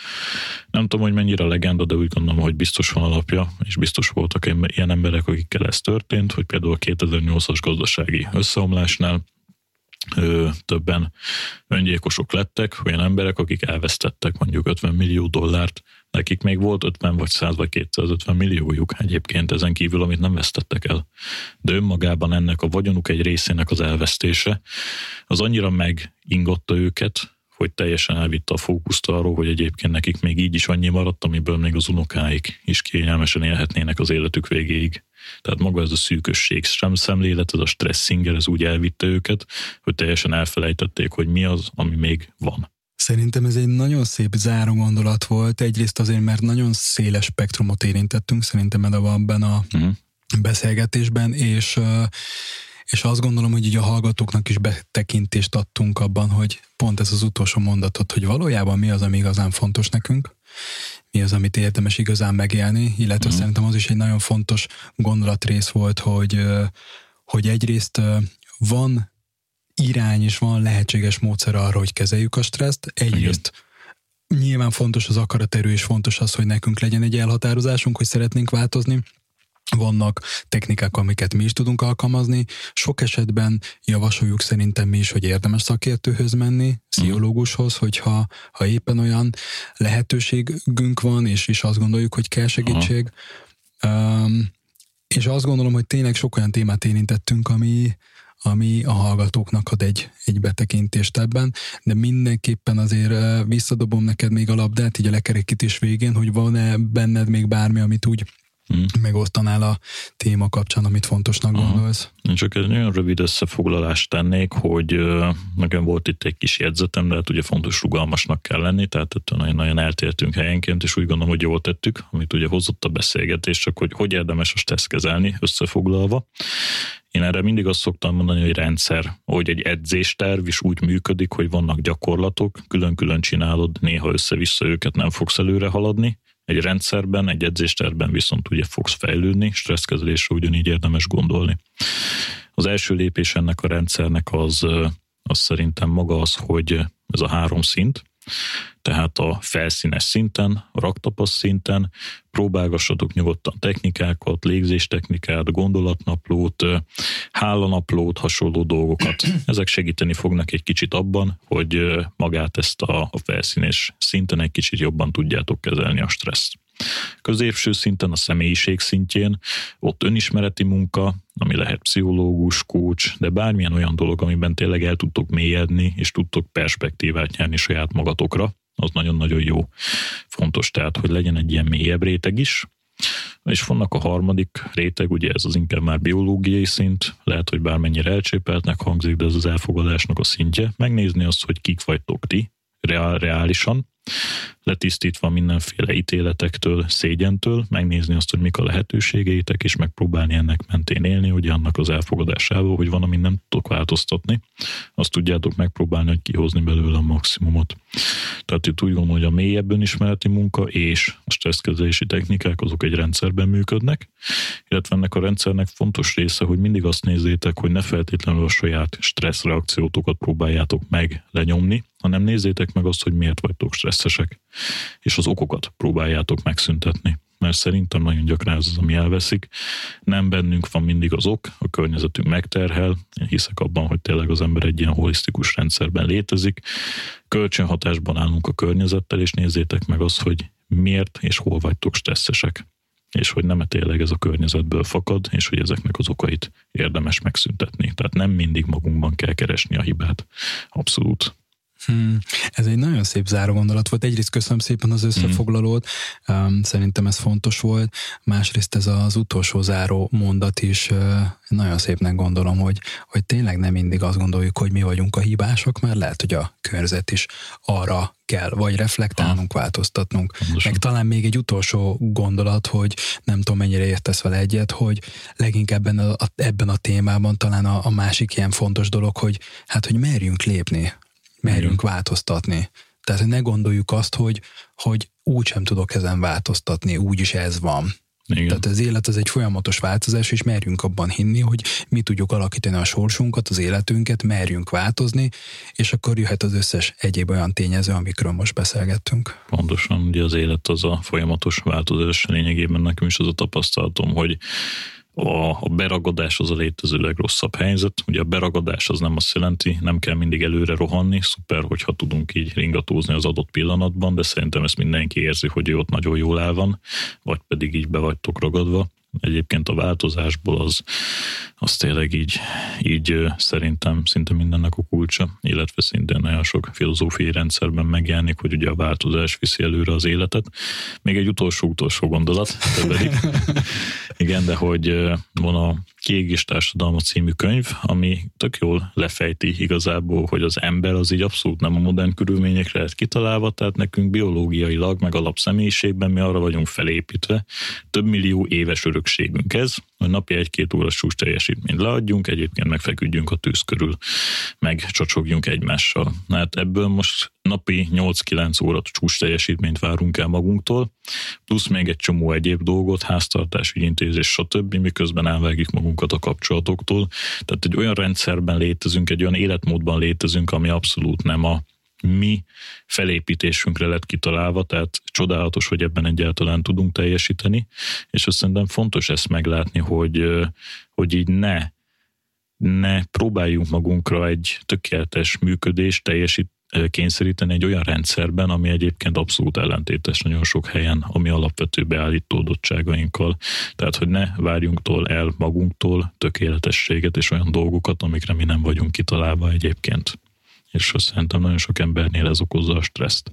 nem tudom, hogy mennyire legenda, de úgy gondolom, hogy biztos van alapja, és biztos voltak ilyen emberek, akikkel ez történt, hogy például a 2008-as gazdasági összeomlásnál többen öngyilkosok lettek, olyan emberek, akik elvesztettek mondjuk 50 millió dollárt, nekik még volt 50 vagy 100 vagy 250 milliójuk egyébként ezen kívül, amit nem vesztettek el. De önmagában ennek a vagyonuk egy részének az elvesztése, az annyira megingotta őket, hogy teljesen elvitte a fókuszt arról, hogy egyébként nekik még így is annyi maradt, amiből még az unokáik is kényelmesen élhetnének az életük végéig. Tehát maga ez a szűkösség, sem szemlélet, ez a stresszinger, ez úgy elvitte őket, hogy teljesen elfelejtették, hogy mi az, ami még van. Szerintem ez egy nagyon szép záró gondolat volt. Egyrészt azért, mert nagyon széles spektrumot érintettünk szerintem ebben a uh-huh. beszélgetésben, és és azt gondolom, hogy így a hallgatóknak is betekintést adtunk abban, hogy pont ez az utolsó mondatot, hogy valójában mi az, ami igazán fontos nekünk, mi az, amit érdemes igazán megélni, illetve mm. szerintem az is egy nagyon fontos gondolatrész volt, hogy, hogy egyrészt van irány és van lehetséges módszer arra, hogy kezeljük a stresszt. Egyrészt Igen. nyilván fontos az akaraterő, és fontos az, hogy nekünk legyen egy elhatározásunk, hogy szeretnénk változni. Vannak technikák, amiket mi is tudunk alkalmazni. Sok esetben javasoljuk szerintem mi is, hogy érdemes szakértőhöz menni, pszichológushoz, hogyha ha éppen olyan lehetőségünk van, és is azt gondoljuk, hogy kell segítség. Um, és azt gondolom, hogy tényleg sok olyan témát érintettünk, ami, ami a hallgatóknak ad egy, egy betekintést ebben, de mindenképpen azért visszadobom neked még a labdát, így a lekerekítés végén, hogy van-e benned még bármi, amit úgy hmm. megosztanál a téma kapcsán, amit fontosnak Aha. gondolsz. Én csak egy nagyon rövid összefoglalást tennék, hogy nekem volt itt egy kis jegyzetem, de hát ugye fontos rugalmasnak kell lenni, tehát nagyon-nagyon eltértünk helyenként, és úgy gondolom, hogy jól tettük, amit ugye hozott a beszélgetés, csak hogy hogy érdemes a stressz kezelni összefoglalva. Én erre mindig azt szoktam mondani, hogy rendszer, hogy egy edzésterv is úgy működik, hogy vannak gyakorlatok, külön-külön csinálod, néha össze-vissza őket nem fogsz előre haladni, egy rendszerben, egy edzésterben viszont ugye fogsz fejlődni, stresszkezelésre ugyanígy érdemes gondolni. Az első lépés ennek a rendszernek az, az szerintem maga az, hogy ez a három szint, tehát a felszínes szinten, a raktapasz szinten, próbálgassatok nyugodtan technikákat, légzéstechnikát, gondolatnaplót, hálanaplót, hasonló dolgokat. Ezek segíteni fognak egy kicsit abban, hogy magát ezt a, a felszínes szinten egy kicsit jobban tudjátok kezelni a stresszt. Középső szinten, a személyiség szintjén, ott önismereti munka, ami lehet pszichológus, coach, de bármilyen olyan dolog, amiben tényleg el tudtok mélyedni, és tudtok perspektívát nyerni saját magatokra, az nagyon-nagyon jó. Fontos tehát, hogy legyen egy ilyen mélyebb réteg is, és vannak a harmadik réteg, ugye ez az inkább már biológiai szint, lehet, hogy bármennyire elcsépeltnek hangzik, de ez az elfogadásnak a szintje. Megnézni azt, hogy kik vagytok ti, reálisan, letisztítva mindenféle ítéletektől, szégyentől, megnézni azt, hogy mik a lehetőségeitek, és megpróbálni ennek mentén élni, ugye annak az elfogadásával, hogy van, amit nem tudok változtatni, azt tudjátok megpróbálni, hogy kihozni belőle a maximumot. Tehát itt úgy gondolom, hogy a mélyebb önismereti munka és a stresszkezelési technikák azok egy rendszerben működnek, illetve ennek a rendszernek fontos része, hogy mindig azt nézzétek, hogy ne feltétlenül a saját stresszreakciótokat próbáljátok meg lenyomni, hanem nézzétek meg azt, hogy miért vagytok stresszesek, és az okokat próbáljátok megszüntetni. Mert szerintem nagyon gyakran ez az, ami elveszik. Nem bennünk van mindig az ok, a környezetünk megterhel. Én hiszek abban, hogy tényleg az ember egy ilyen holisztikus rendszerben létezik. Kölcsönhatásban állunk a környezettel, és nézzétek meg azt, hogy miért és hol vagytok stresszesek és hogy nem tényleg ez a környezetből fakad, és hogy ezeknek az okait érdemes megszüntetni. Tehát nem mindig magunkban kell keresni a hibát. Abszolút. Hmm, ez egy nagyon szép záró gondolat volt. Egyrészt köszönöm szépen az összefoglalót, um, szerintem ez fontos volt. Másrészt ez az utolsó záró mondat is uh, nagyon szépnek gondolom, hogy, hogy tényleg nem mindig azt gondoljuk, hogy mi vagyunk a hibások, mert lehet, hogy a körzet is arra kell, vagy reflektálnunk, ha. változtatnunk. Pontosan. Meg talán még egy utolsó gondolat, hogy nem tudom mennyire értesz vele egyet, hogy leginkább ebben a, ebben a témában talán a, a másik ilyen fontos dolog, hogy hát, hogy merjünk lépni merjünk változtatni. Tehát ne gondoljuk azt, hogy, hogy úgy sem tudok ezen változtatni, úgyis ez van. Igen. Tehát az élet az egy folyamatos változás, és merjünk abban hinni, hogy mi tudjuk alakítani a sorsunkat, az életünket, merjünk változni, és akkor jöhet az összes egyéb olyan tényező, amikről most beszélgettünk. Pontosan, ugye az élet az a folyamatos változás lényegében nekem is az a tapasztalatom, hogy a, a beragadás az a létező legrosszabb helyzet. Ugye a beragadás az nem azt jelenti, nem kell mindig előre rohanni, szuper, hogyha tudunk így ringatózni az adott pillanatban, de szerintem ezt mindenki érzi, hogy ő ott nagyon jól el van, vagy pedig így be vagytok ragadva. Egyébként a változásból az, az tényleg így, így szerintem szinte mindennek a kulcsa, illetve szintén nagyon sok filozófiai rendszerben megjelenik, hogy ugye a változás viszi előre az életet. Még egy utolsó-utolsó gondolat, pedig. Igen, de hogy van a Kiégés társadalma című könyv, ami tök jól lefejti igazából, hogy az ember az így abszolút nem a modern körülményekre lett kitalálva, tehát nekünk biológiailag, meg alapszemélyiségben mi arra vagyunk felépítve. Több millió éves örökségünk ez, hogy napi egy-két óra sús teljesítményt leadjunk, egyébként megfeküdjünk a tűz körül, meg csacsogjunk egymással. Hát ebből most napi 8-9 óra csúcs teljesítményt várunk el magunktól, plusz még egy csomó egyéb dolgot, háztartás, ügyintézés, stb., miközben elvágjuk magunkat a kapcsolatoktól. Tehát egy olyan rendszerben létezünk, egy olyan életmódban létezünk, ami abszolút nem a mi felépítésünkre lett kitalálva, tehát csodálatos, hogy ebben egyáltalán tudunk teljesíteni, és azt szerintem fontos ezt meglátni, hogy, hogy így ne ne próbáljunk magunkra egy tökéletes működést teljesít, kényszeríteni egy olyan rendszerben, ami egyébként abszolút ellentétes nagyon sok helyen, ami alapvető beállítódottságainkkal. Tehát, hogy ne várjunk tól el magunktól tökéletességet és olyan dolgokat, amikre mi nem vagyunk kitalálva egyébként és szerintem nagyon sok embernél ez okozza a stresszt,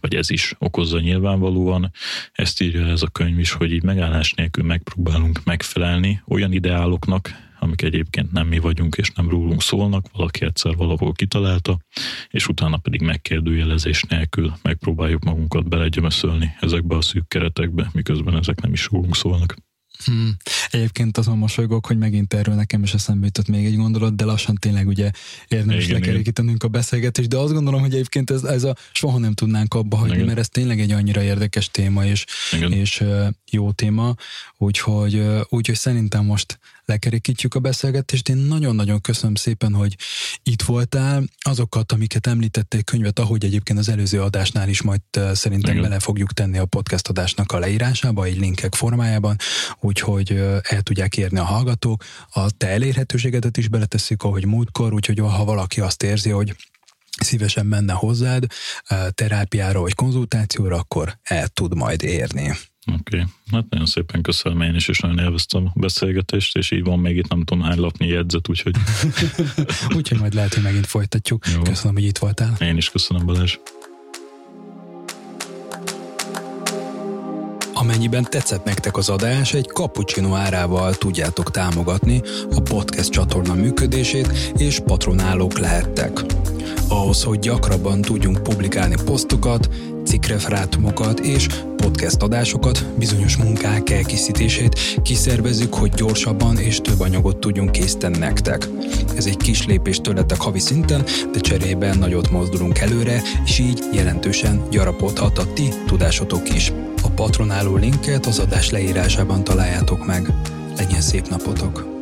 vagy ez is okozza nyilvánvalóan. Ezt írja ez a könyv is, hogy így megállás nélkül megpróbálunk megfelelni olyan ideáloknak, amik egyébként nem mi vagyunk és nem rólunk szólnak, valaki egyszer valahol kitalálta, és utána pedig megkérdőjelezés nélkül megpróbáljuk magunkat belegyömöszölni ezekbe a szűk keretekbe, miközben ezek nem is rólunk szólnak. Hmm. Egyébként azon mosolygok, hogy megint erről nekem is eszembe jutott még egy gondolat, de lassan tényleg ugye érdemes lekerekítenünk a beszélgetést, de azt gondolom, hogy egyébként ez, ez a soha nem tudnánk abba hagyni, igen. mert ez tényleg egy annyira érdekes téma és, és jó téma, úgyhogy, úgyhogy szerintem most lekerekítjük a beszélgetést. Én nagyon-nagyon köszönöm szépen, hogy itt voltál. Azokat, amiket említették könyvet, ahogy egyébként az előző adásnál is majd szerintem Igen. bele fogjuk tenni a podcast adásnak a leírásába, egy linkek formájában, úgyhogy el tudják érni a hallgatók. A te elérhetőségedet is beletesszük, ahogy múltkor, úgyhogy ha valaki azt érzi, hogy szívesen menne hozzád terápiára vagy konzultációra, akkor el tud majd érni. Oké, okay. hát nagyon szépen köszönöm én is, és nagyon élveztem a beszélgetést, és így van még itt nem tudom hány lapnyi jegyzet, úgyhogy... úgyhogy majd lehet, hogy megint folytatjuk. Jó. Köszönöm, hogy itt voltál. Én is köszönöm, Balázs. Amennyiben tetszett nektek az adás, egy cappuccino árával tudjátok támogatni a podcast csatorna működését, és patronálók lehettek. Ahhoz, hogy gyakrabban tudjunk publikálni posztokat, cikkreferátumokat és podcast adásokat, bizonyos munkák elkészítését kiszervezzük, hogy gyorsabban és több anyagot tudjunk készíteni nektek. Ez egy kis lépés tőletek havi szinten, de cserében nagyot mozdulunk előre, és így jelentősen gyarapodhat a ti tudásotok is. A patronáló linket az adás leírásában találjátok meg. Legyen szép napotok!